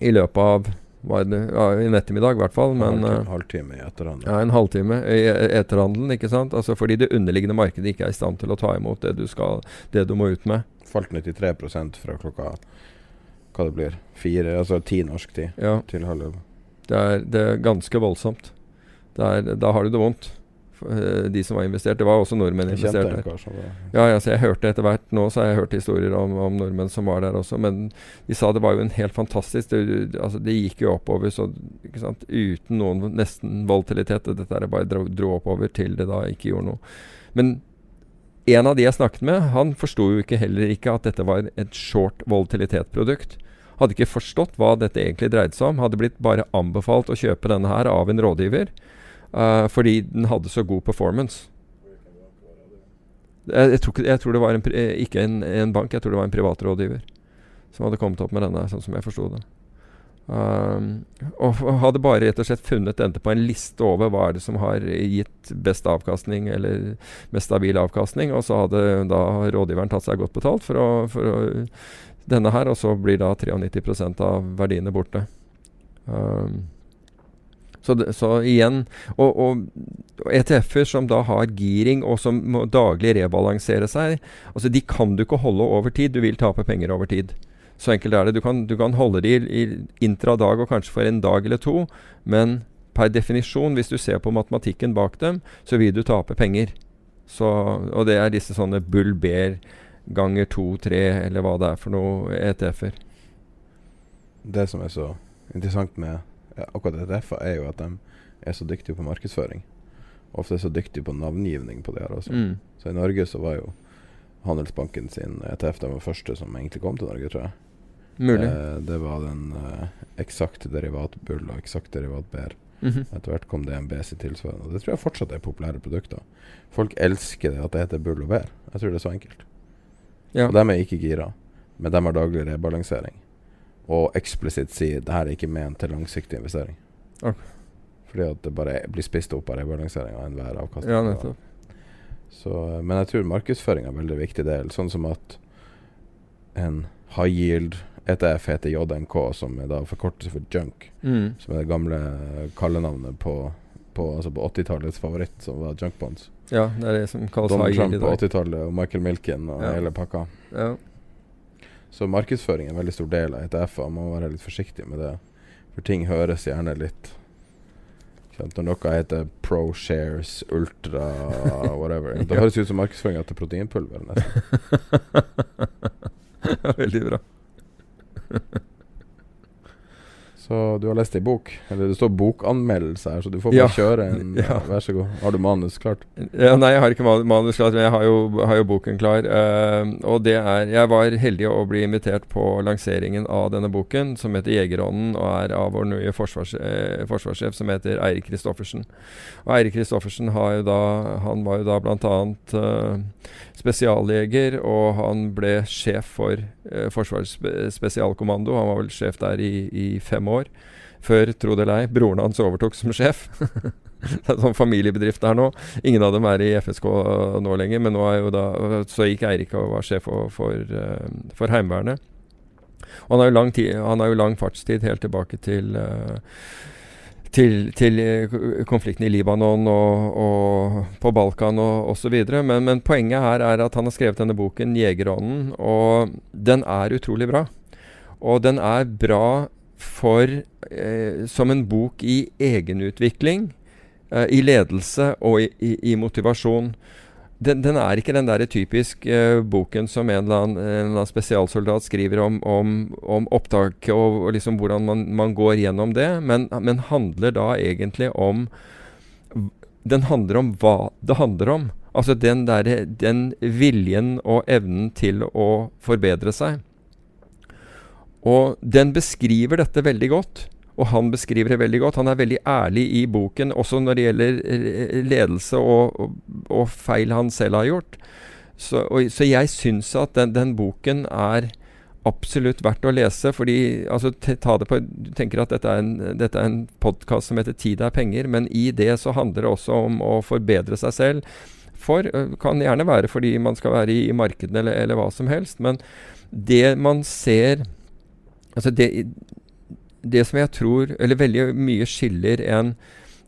i løpet av var det, ja, en ettermiddag, i hvert fall. Men, en eh, halvtime i etterhandelen. Ja, en halvtime i etterhandelen. ikke sant? Altså Fordi det underliggende markedet ikke er i stand til å ta imot det du, skal, det du må ut med. Falt 93% fra klokka hva det blir, fire, altså ti norsk tid ja. til halv det er, det er ganske voldsomt. Da har du det vondt. Eh, de som var investert. Det var også nordmenn investert der. Ja, altså jeg hørte etter hvert nå så har jeg hørt historier om, om, nordmenn som var der også. Men de sa det var jo en helt fantastisk Det, altså, det gikk jo oppover så, uten noen nesten volatilitet. Dette er bare dro, dro oppover til det da ikke gjorde noe. Men en av de jeg snakket med, han forsto jo ikke heller ikke at dette var et short volatilitet-produkt. Hadde ikke forstått hva dette egentlig dreide seg om. Hadde blitt bare anbefalt å kjøpe denne her av en rådgiver. Uh, fordi den hadde så god performance. Jeg, jeg, tror, jeg tror, det var en, eh, ikke en, en, bank, jeg tror det var en privatrådgiver som hadde kommet opp med denne, sånn som jeg forsto det. Um, og hadde bare rett og slett funnet dette på en liste over hva er det som har gitt best avkastning, eller mest stabil avkastning, og så hadde da rådgiveren tatt seg godt betalt for, å, for å, denne her, og så blir da 93% av verdiene borte. Um, så, så igjen Og, og, og ETF-er som da har giring, og som må daglig rebalansere seg, altså de kan du ikke holde over tid. Du vil tape penger over tid. Så enkelt er det. Du kan, du kan holde de i, i intradag og kanskje for en dag eller to, men per definisjon, hvis du ser på matematikken bak dem, så vil du tape penger. Så, og det er disse sånne bull bear ganger to, tre, eller hva det er for noe ETF-er. Det som er så interessant med akkurat ETF-er er jo at de er så dyktige på markedsføring. Ofte er så dyktige på navngivning på det her også. Mm. Så i Norge så var jo Handelsbanken sin ETF den var første som egentlig kom til Norge, tror jeg. Mulig. Eh, det var den eh, eksakte derivat bull og eksakt derivat bær. Mm -hmm. Etter hvert kom DNB sitt tilsvarende. Og det tror jeg fortsatt er populære produkter. Folk elsker det at det heter bull og bær. Jeg tror det er så enkelt. Ja. Og dem er ikke gira, men dem har daglig rebalansering. Og eksplisitt si det her er ikke ment til langsiktig investering. Ok. Fordi at det bare blir spist opp av rebalansering av enhver avkastning. Ja, nettopp. Så, eh, men jeg tror markedsføring er en veldig viktig del. Sånn som at en high yield ETF heter JNK, som er da forkortelse for junk. Mm. Som er det gamle kallenavnet på, på, altså på 80-tallets favoritt, som var junk bonds. Ja, det er det som kalles Donald high yield i på 80-tallet og Michael Milken og Ja. hele pakka. Ja. Så markedsføring er en veldig stor del av ETF-er. Man må være litt forsiktig med det. For ting høres gjerne litt Når noe heter Pro Shares, Ultra, whatever *laughs* Det høres ut som markedsføring til proteinpulver. *laughs* Veldig bra. Så du har lest ei bok? Eller det står bokanmeldelse her, så du får bare Ja. kjøre en. *laughs* Ja. Vær så god. Har du manus klart? Ja, nei, jeg har ikke manus klart, men jeg har jo, har jo boken klar. Uh, og det er Jeg var heldig å bli invitert på lanseringen av denne boken, som heter 'Jegerånden', og er av vår nye forsvars, eh, forsvarssjef, som heter Eirik Kristoffersen. Og Eirik Kristoffersen har jo da Han var jo da bl.a. Uh, spesialjeger, og han ble sjef for eh, Forsvarets spesialkommando. Han var vel sjef der i, i fem år. Før, tro det eller ei, broren hans overtok som sjef. *laughs* Det er sånn familiebedrift der nå. Ingen av dem er i FSK nå lenger, men nå er jo da Så gikk Eirik og var sjef for, for, eh, for Heimevernet. Og han har jo lang, lang fartstid helt tilbake til eh, til, til eh, konflikten i Libanon og, og på Balkan og osv. Men, men poenget her er at han har skrevet denne boken 'Jegerånden', og den er utrolig bra. Og den er bra for eh, som en bok i egenutvikling, eh, i ledelse og i, i, i motivasjon. Den, den er ikke den der typisk uh, boken som en eller, annen, en eller annen spesialsoldat skriver om, om, om opptaket og, og liksom hvordan man, man går gjennom det, men, men handler da egentlig om Den handler om hva det handler om. Altså den, der, den viljen og evnen til å forbedre seg. Og den beskriver dette veldig godt. Og han beskriver det veldig godt. Han er veldig ærlig i boken, også når det gjelder eh, ledelse og, og, og feil han selv har gjort. Så, og, så jeg syns at den, den boken er absolutt verdt å lese. fordi, altså, ta det på, Du tenker at dette er en, dette en podkast som heter 'Tid er penger', men i det så handler det også om å forbedre seg selv. For, kan gjerne være fordi man skal være i, i markedene eller, eller hva som helst, men det man ser Altså det, det som jeg tror Eller veldig mye skiller en,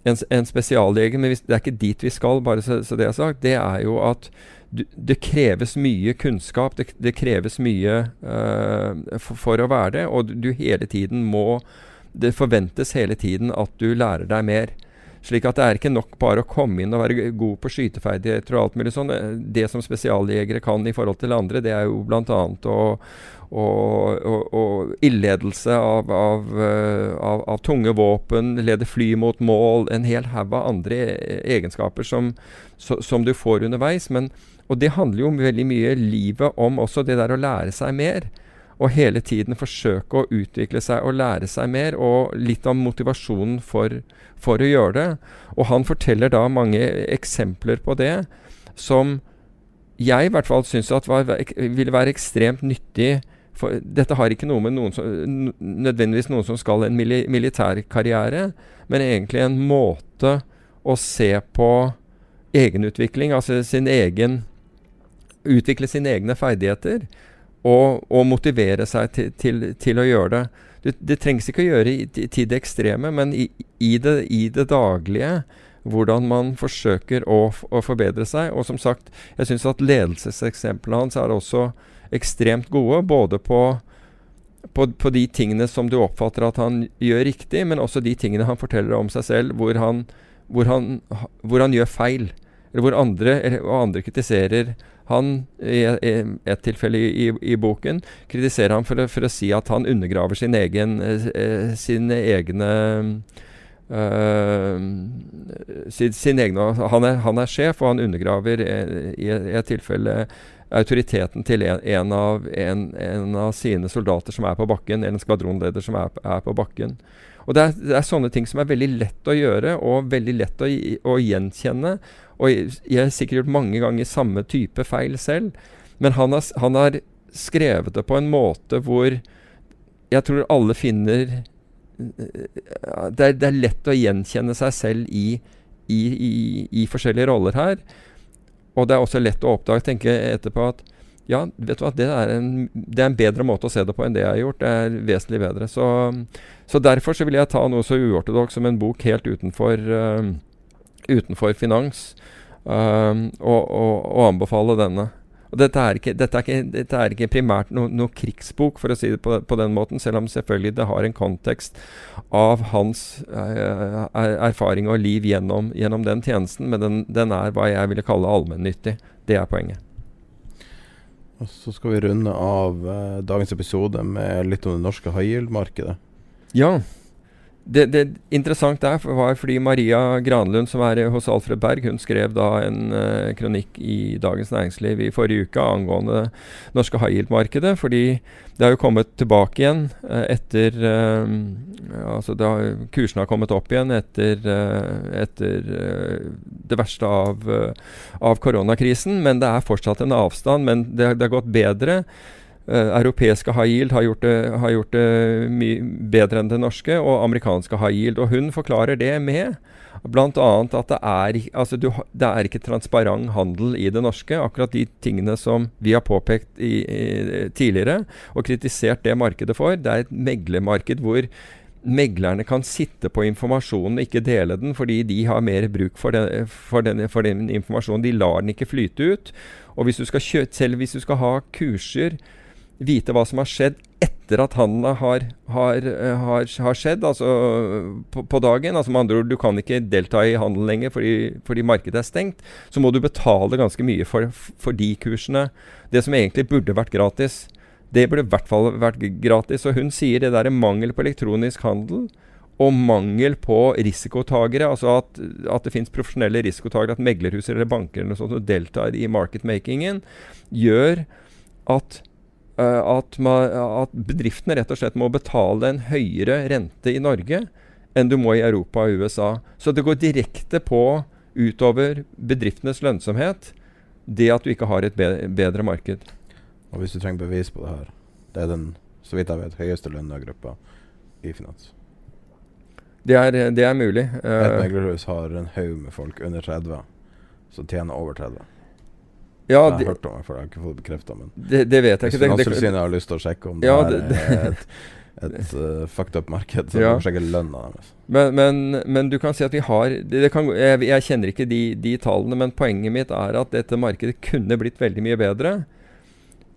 en, en spesiallege Men hvis, det er ikke dit vi skal, bare så, så det er sagt. Det er jo at du, det kreves mye kunnskap. Det, det kreves mye uh, for, for å være det. Og du, hele tiden må Det forventes hele tiden at du lærer deg mer. Slik at det er ikke nok bare å komme inn og være god på skyteferdigheter og alt mulig sånn. Det som spesialjegere kan i forhold til andre, det er jo bl.a. å og, og, ildledelse av, av, eh, av, av tunge våpen, lede fly mot mål, en hel haug av andre egenskaper som, som du får underveis. Men, og det handler jo veldig mye livet om også, det der å lære seg mer. Og hele tiden forsøke å utvikle seg og lære seg mer, og litt om motivasjonen for, for å gjøre det. Og han forteller da mange eksempler på det som jeg i hvert fall syns ville være ekstremt nyttig for dette har ikke noe med noen som, nødvendigvis noen som skal en mili militærkarriere, men egentlig en måte å se på egenutvikling, altså sin egen Utvikle sine egne ferdigheter og, og motivere seg til, til, til å gjøre det. Det, det trengs ikke å gjøre i, til- det ekstreme, men i, i, det, i det daglige hvordan man forsøker å, å forbedre seg. Og som sagt, jeg syns at ledelseseksemplene hans er også ekstremt gode. Både på, på, på de tingene som du oppfatter at han gjør riktig, men også de tingene han forteller om seg selv, hvor han, hvor han, hvor han gjør feil. Eller hvor andre, og andre kritiserer han i et tilfelle i, i, i boken kritiserer han for, å- for å si at han undergraver sin egen, eh, sine egne eh, sin, sin egne, han, er, han er sjef, og han undergraver eh, i, i et tilfelle autoriteten til en, en, av, en, en av sine soldater som er på bakken, eller en skvadronleder som er, er på bakken. Og det er, det er sånne ting som er veldig lett å gjøre, og veldig lett å, å gjenkjenne. Og jeg har sikkert gjort mange ganger samme type feil selv, men han har, han har skrevet det på en måte hvor Jeg tror alle finner eh, det er, det er lett å gjenkjenne seg selv i, i, i, i forskjellige roller her. Og det er også lett å oppdage, tenke etterpå at ja, vet du hva, det er, en, det er en bedre måte å se det på enn det jeg har gjort. Det er vesentlig bedre. Så, så derfor så vil jeg ta noe så uortodoks som en bok helt utenfor, uh, utenfor finans, uh, og, og, og, anbefale denne. Og dette er ikke, dette er ikke, dette er ikke primært noe, no krigsbok, for å si det på, på, den måten, selv om selvfølgelig det har en kontekst av hans uh, erfaring og liv gjennom, gjennom den tjenesten, men den, den er hva jeg ville kalle allmennyttig. Det er poenget. Og så skal vi runde av uh, dagens episode med litt om det norske high. Ja. Det, det interessant der var fordi Maria Granlund, som er hos Alfred Berg, hun skrev da en uh, kronikk i Dagens Næringsliv i forrige uke angående det norske high yield-markedet. Fordi det har jo kommet tilbake igjen uh, etter Altså har, kursene har kommet opp igjen etter, etter det verste av, av, koronakrisen. Men det er fortsatt en avstand. Men det, det har gått bedre. Uh, europeiske high yield har gjort det, har gjort det mye bedre enn det norske, og amerikanske high yield. Og hun forklarer det med bl.a. at det er, altså du, det er ikke transparent handel i det norske. Akkurat de tingene som vi har påpekt i, i, tidligere og kritisert det markedet for. Det er et meglermarked hvor meglerne kan sitte på informasjonen og ikke dele den, fordi de har mer bruk for den, for den, for den informasjonen. De lar den ikke flyte ut. Og hvis kjø, selv hvis du skal ha kurser vite hva som har skjedd etter at handelen har, har, eh, har, har, skjedd, altså på, på, dagen. Altså med andre ord, Du kan ikke delta i handelen lenger fordi, fordi, markedet er stengt. Så må du betale ganske mye for, for de kursene. Det som egentlig burde vært gratis. Det burde i hvert fall vært gratis. Og hun sier det der er mangel på elektronisk handel og mangel på risikotagere, altså at, at det finnes profesjonelle risikotagere, at meglerhuser eller banker eller noe sånt deltar i marketmakingen, gjør at at, man, at, bedriftene rett og slett må betale en høyere rente i Norge enn du må i Europa og USA. Så det går direkte på utover bedriftenes lønnsomhet, det at du ikke har et bedre marked. Og hvis du trenger bevis på det her, det er den så vidt jeg vet, høyeste lønna i finans. Det er, det er mulig. Et eh, meglerhus har en haug med folk under 30 som tjener over 30. Ja, jeg har hørt om det, for jeg har ikke fått bekrefta. Det, det, vet jeg ikke. Finanstilsynet har lyst til å sjekke om ja, det, er et, et uh, fucked up marked. Så ja. de må sjekke lønna deres. Men, men, men, du kan si at vi har kan, jeg, jeg, kjenner ikke de, de, tallene, men poenget mitt er at dette markedet kunne blitt veldig mye bedre.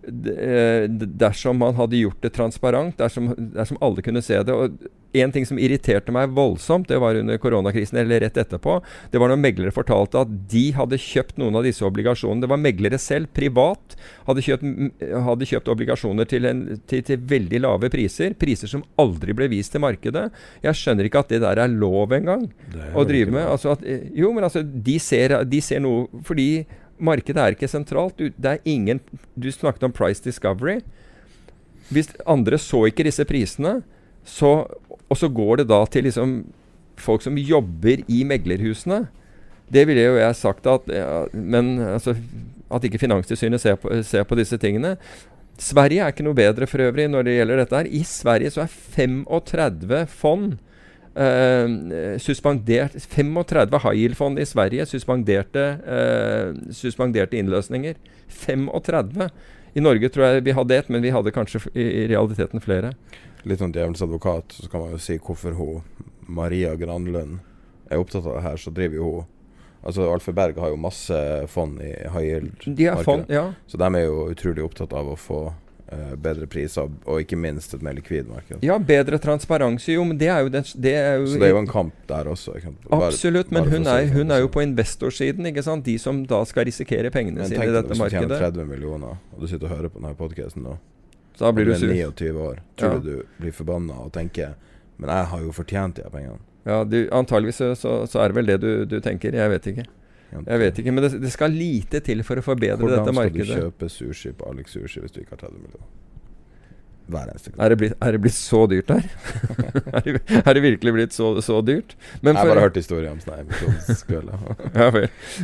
Eh, dersom man hadde gjort det transparent, dersom, dersom alle kunne se det. Og en ting som irriterte meg voldsomt, det var under koronakrisen, eller rett etterpå, det var når meglere fortalte at de hadde kjøpt noen av disse obligasjonene. Det var meglere selv, privat, hadde kjøpt, hadde kjøpt obligasjoner til, en, til, til, veldig lave priser. Priser som aldri ble vist til markedet. Jeg skjønner ikke at det der er lov engang å drive med. Altså at, jo, men altså, de ser, de ser noe fordi markedet er ikke sentralt. Du, det er ingen Du snakket om price discovery. Hvis andre så ikke disse prisene, så, og så går det da til liksom folk som jobber i meglerhusene. Det ville jo jeg sagt at ja, Men altså, at ikke Finanstilsynet ser på, ser på disse tingene. Sverige er ikke noe bedre for øvrig når det gjelder dette. her. I Sverige så er 35 fond Uh, suspendert 35 high yield-fond i Sverige suspenderte, uh, suspenderte innløsninger. 35! I Norge tror jeg vi hadde ett, men vi hadde kanskje i, i realiteten flere. Litt sånn djevelens advokat, så kan man jo si hvorfor hun Maria Granlund er opptatt av det her, så driver jo hun Altså Alfred Berg har jo masse fond i high yield-markedet. Ja. Så de er jo utrolig opptatt av å få bedre priser, og ikke minst et mer likvid marked. Ja, bedre transparens. Jo, men det er jo, det, det er jo Så det er jo en kamp der også? Bare, Absolutt, men hun er, hun er, jo på investorsiden, ikke sant? De som da skal risikere pengene sine i dette markedet. Tenk deg 30 millioner, og du sitter og hører på denne podkasten nå. Da blir du. Du er 29 år. Tror ja. du du blir forbanna og tenker Men jeg har jo fortjent de pengene. Ja, du, antageligvis så, så, er det vel det du, du tenker. Jeg vet ikke. Jeg vet ikke, Men det, det, skal lite til for å forbedre Hvordan dette markedet. Hvordan skal du kjøpe sushi på Alex Sushi hvis du ikke har 30 millioner? Hver eneste gang. Er det blitt, er det blitt så dyrt der? *laughs* er, det, er, det, virkelig blitt så, så dyrt? Men jeg har bare hørt historier om sånn *laughs* ja,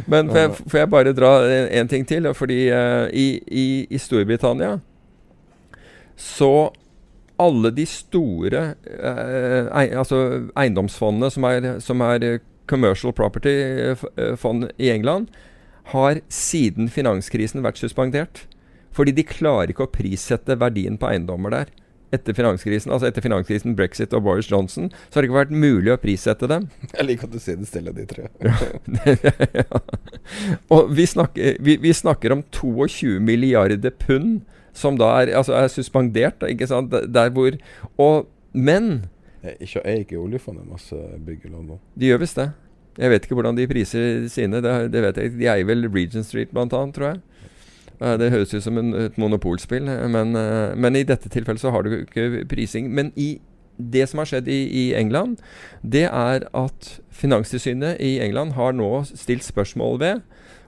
Men får jeg, får jeg, bare dra en, en ting til? Fordi uh, i, i, i, Storbritannia så alle de store eh, ei, altså eiendomsfondene som er, som er commercial property-fond eh, i England, har siden finanskrisen vært suspendert. Fordi de klarer ikke å prissette verdien på eiendommer der. Etter finanskrisen, altså etter finanskrisen, brexit og Boris Johnson, så har det ikke vært mulig å prissette dem. *laughs* Jeg liker at du sier det stille, de tre. ja. *laughs* Og vi snakker, vi, vi snakker, om 22 milliarder pund som da er, altså er suspendert. Ikke sant? Der hvor Og Men ikke, Er ikke oljefondet masse byggelån nå? De gjør visst det. Jeg vet ikke hvordan de priser sine. Det, det vet jeg. De eier vel Regent Street annet, tror jeg. Det høres ut som en, et monopolspill, men, eh, men, i dette tilfellet så har du ikke prising. Men i det som har skjedd i, i, England, det er at Finanstilsynet i England har nå stilt spørsmål ved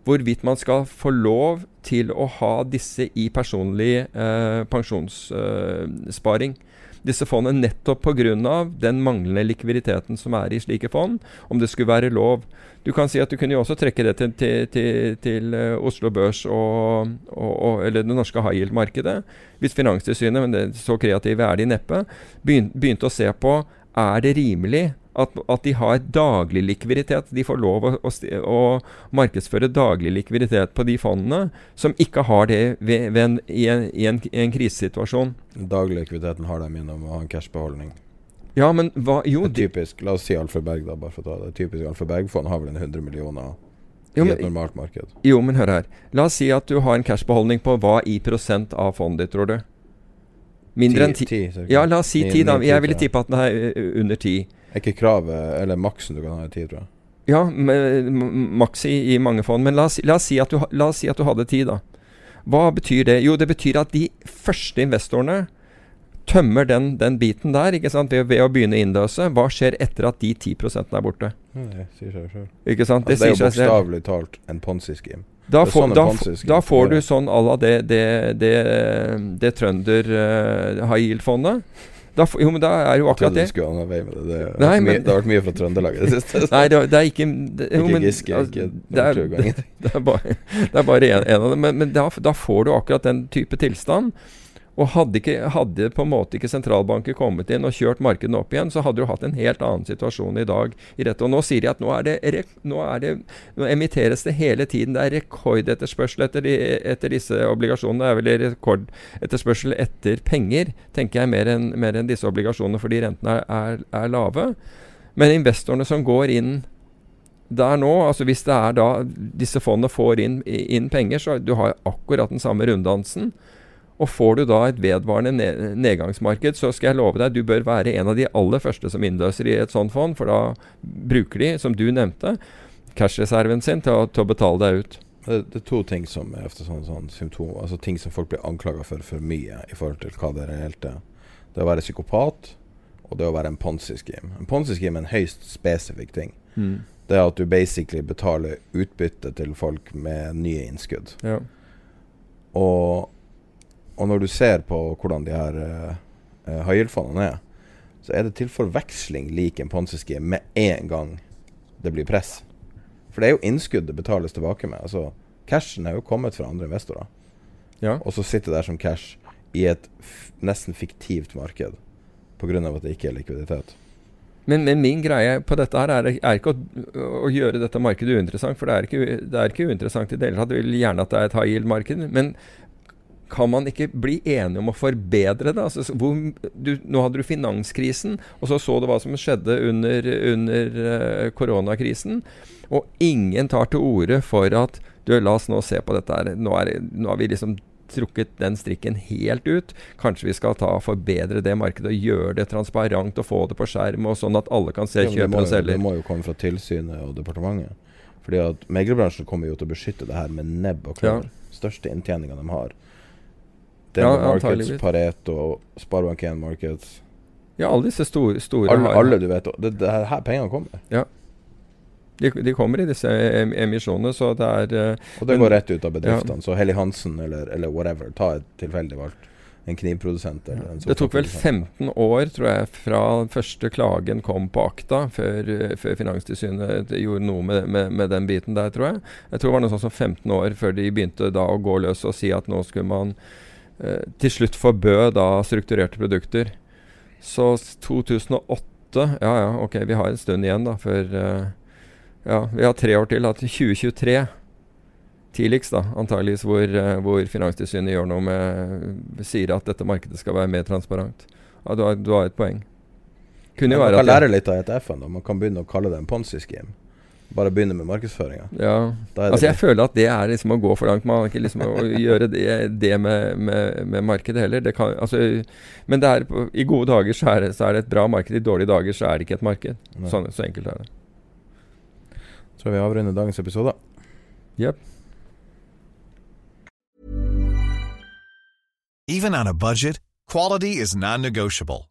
hvorvidt man skal få lov til å ha disse i personlig eh, pensjonssparing. Eh, disse fondene nettopp pga. den manglende likviditeten som er i slike fond, om det skulle være lov. Du kan si at du kunne jo også trekke det til, til, til, til uh, Oslo Børs og, og, og, eller det norske high yield-markedet. Hvis Finanstilsynet, men det, så kreative er de neppe, begynte å se på er det rimelig at, at, de har daglig likviditet. De får lov å, å, å, markedsføre daglig likviditet på de fondene som ikke har det ved, ved en, i, en, i, en, i, en, krisesituasjon. Daglig likviditeten har de gjennom å ha en cashbeholdning. Ja, men hva Jo det er typisk, La oss si Alfred Berg, da, bare for å ta det. Typisk Alfred Berg-fond har vel en 100 millioner jo, men, i et normalt marked. Jo, men hør her. La oss si at du har en cashbeholdning på hva i prosent av fondet ditt, tror du? Mindre enn ti? Ja, la oss si ti, da. Jeg ville tippe at den er under ti. Er ikke kravet, eller maksen du kan ha, i tid, tror jeg? Ja, maks i, i, mange fond. Men la oss, la, oss si du, la oss, si at du, hadde tid, da. Hva betyr det? Jo, det betyr at de første investorene tømmer den, den biten der ikke sant? Ved, ved å begynne å innløse. Hva skjer etter at de 10 er borte? Det sier seg sant? Altså, det, det, er jo bokstavelig talt en ponzi-scheme. Da, får, da, da får du sånn à la det, det, det, det trønder uh, high yield-fondet. Da, jo, men da er jo akkurat det. Skulle ha med det. Det, Nei, har men, det har vært mye fra Trøndelag i det siste. Nei, det, det, er ikke det, jo, Ikke Giske, altså, ikke det er, *laughs* det, er bare, det er bare en, en av dem. Men, men da, da, får du akkurat den type tilstand. Og hadde, ikke, hadde, på en måte ikke sentralbanker kommet inn og kjørt markedene opp igjen, så hadde du hatt en helt annen situasjon i dag. i dette. Og Nå sier de at nå, det, nå, det, nå emitteres det hele tiden. Det er rekordetterspørsel etter, de, etter disse obligasjonene. Det er vel rekordetterspørsel etter penger, tenker jeg, mer enn en disse obligasjonene, fordi rentene er, er, er lave. Men investorene som går inn der nå, altså hvis det er da disse fondene får inn, inn penger, så du har akkurat den samme runddansen. Og får du da et vedvarende nedgangsmarked, så skal jeg love deg, du bør være en av de aller første som innløser i et sånt fond, for da bruker de, som du nevnte, cashreserven sin til å, til å betale deg ut. Det, det, er to ting som er ofte sånn, sånn symptom, altså ting som folk blir anklaga for for mye i forhold til hva det reelt er. Det å være psykopat, og det å være en ponzi-scheme. En ponzi-scheme er en høyst spesifikk ting. Mm. Det er at du basically betaler utbytte til folk med nye innskudd. Ja. Og og når du ser på hvordan de her uh, high er, så er det til forveksling lik en ponseski med en gang det blir press. For det er jo innskudd det betales tilbake med. Altså, Cashen er jo kommet fra andre investorer. Ja. Og så sitter det der som cash i et nesten fiktivt marked pga. at det ikke er likviditet. Men, men, min greie på dette her er, er ikke å, å, gjøre dette markedet uinteressant, for det er ikke, det er ikke uinteressant i det hele tatt. Vil gjerne at det er et high yield-marked. Men kan man ikke bli enige om å forbedre det? Altså, hvor, du, nå hadde du finanskrisen, og så så du hva som skjedde under, under uh, koronakrisen. Og ingen tar til orde for at du, la oss nå se på dette her. Nå, er, nå har vi liksom trukket den strikken helt ut. Kanskje vi skal ta forbedre det markedet og gjøre det transparent og få det på skjerm, og sånn at alle kan se ja, kjøper og selger. Det må jo komme fra tilsynet og departementet. Fordi at Meglerbransjen kommer jo til å beskytte det her med nebb og klør. Ja. Største inntjeninga de har. Denver ja, Markets, Pareto, Sparebank1 Markets. Ja, alle disse store, store alle, alle, du vet. Det, det er her pengene kommer. Ja. De, de, kommer i disse emisjonene, så det er uh, Og det går rett ut av bedriftene. Ja. Så Helly Hansen eller, eller, whatever, ta et tilfeldig valgt. En knivprodusent. Ja. En det tok vel 15 år, tror jeg, fra første klagen kom på akta, før, før Finanstilsynet gjorde noe med, med, med, den biten der, tror jeg. Jeg tror det var noe sånn som 15 år før de begynte da å gå løs og si at nå skulle man Eh, til slutt forbød da strukturerte produkter. Så 2008 Ja ja, ok, vi har en stund igjen, da, før eh, Ja, vi har tre år til. At 2023 tidligst, da, antageligvis, hvor, eh, hvor Finanstilsynet gjør noe med Sier at dette markedet skal være mer transparent. Ja, du har, du har et poeng. Kunne jo Man være kan lære litt av ETF-en. da. Man kan begynne å kalle det en Ponzi-scheme. Bare begynne med markedsføringa. Ja. Altså Jeg føler at det er liksom å gå for langt. Man kan ikke liksom å *laughs* gjøre det, det med, med, med markedet heller. Det kan, altså, men det er, i gode dager så er, det, så er det et bra marked. I dårlige dager så er det ikke et marked. Sånn, så enkelt er det. Tror vi avrunder dagens episode. Jepp. Even on a budget, quality is non-negotiable.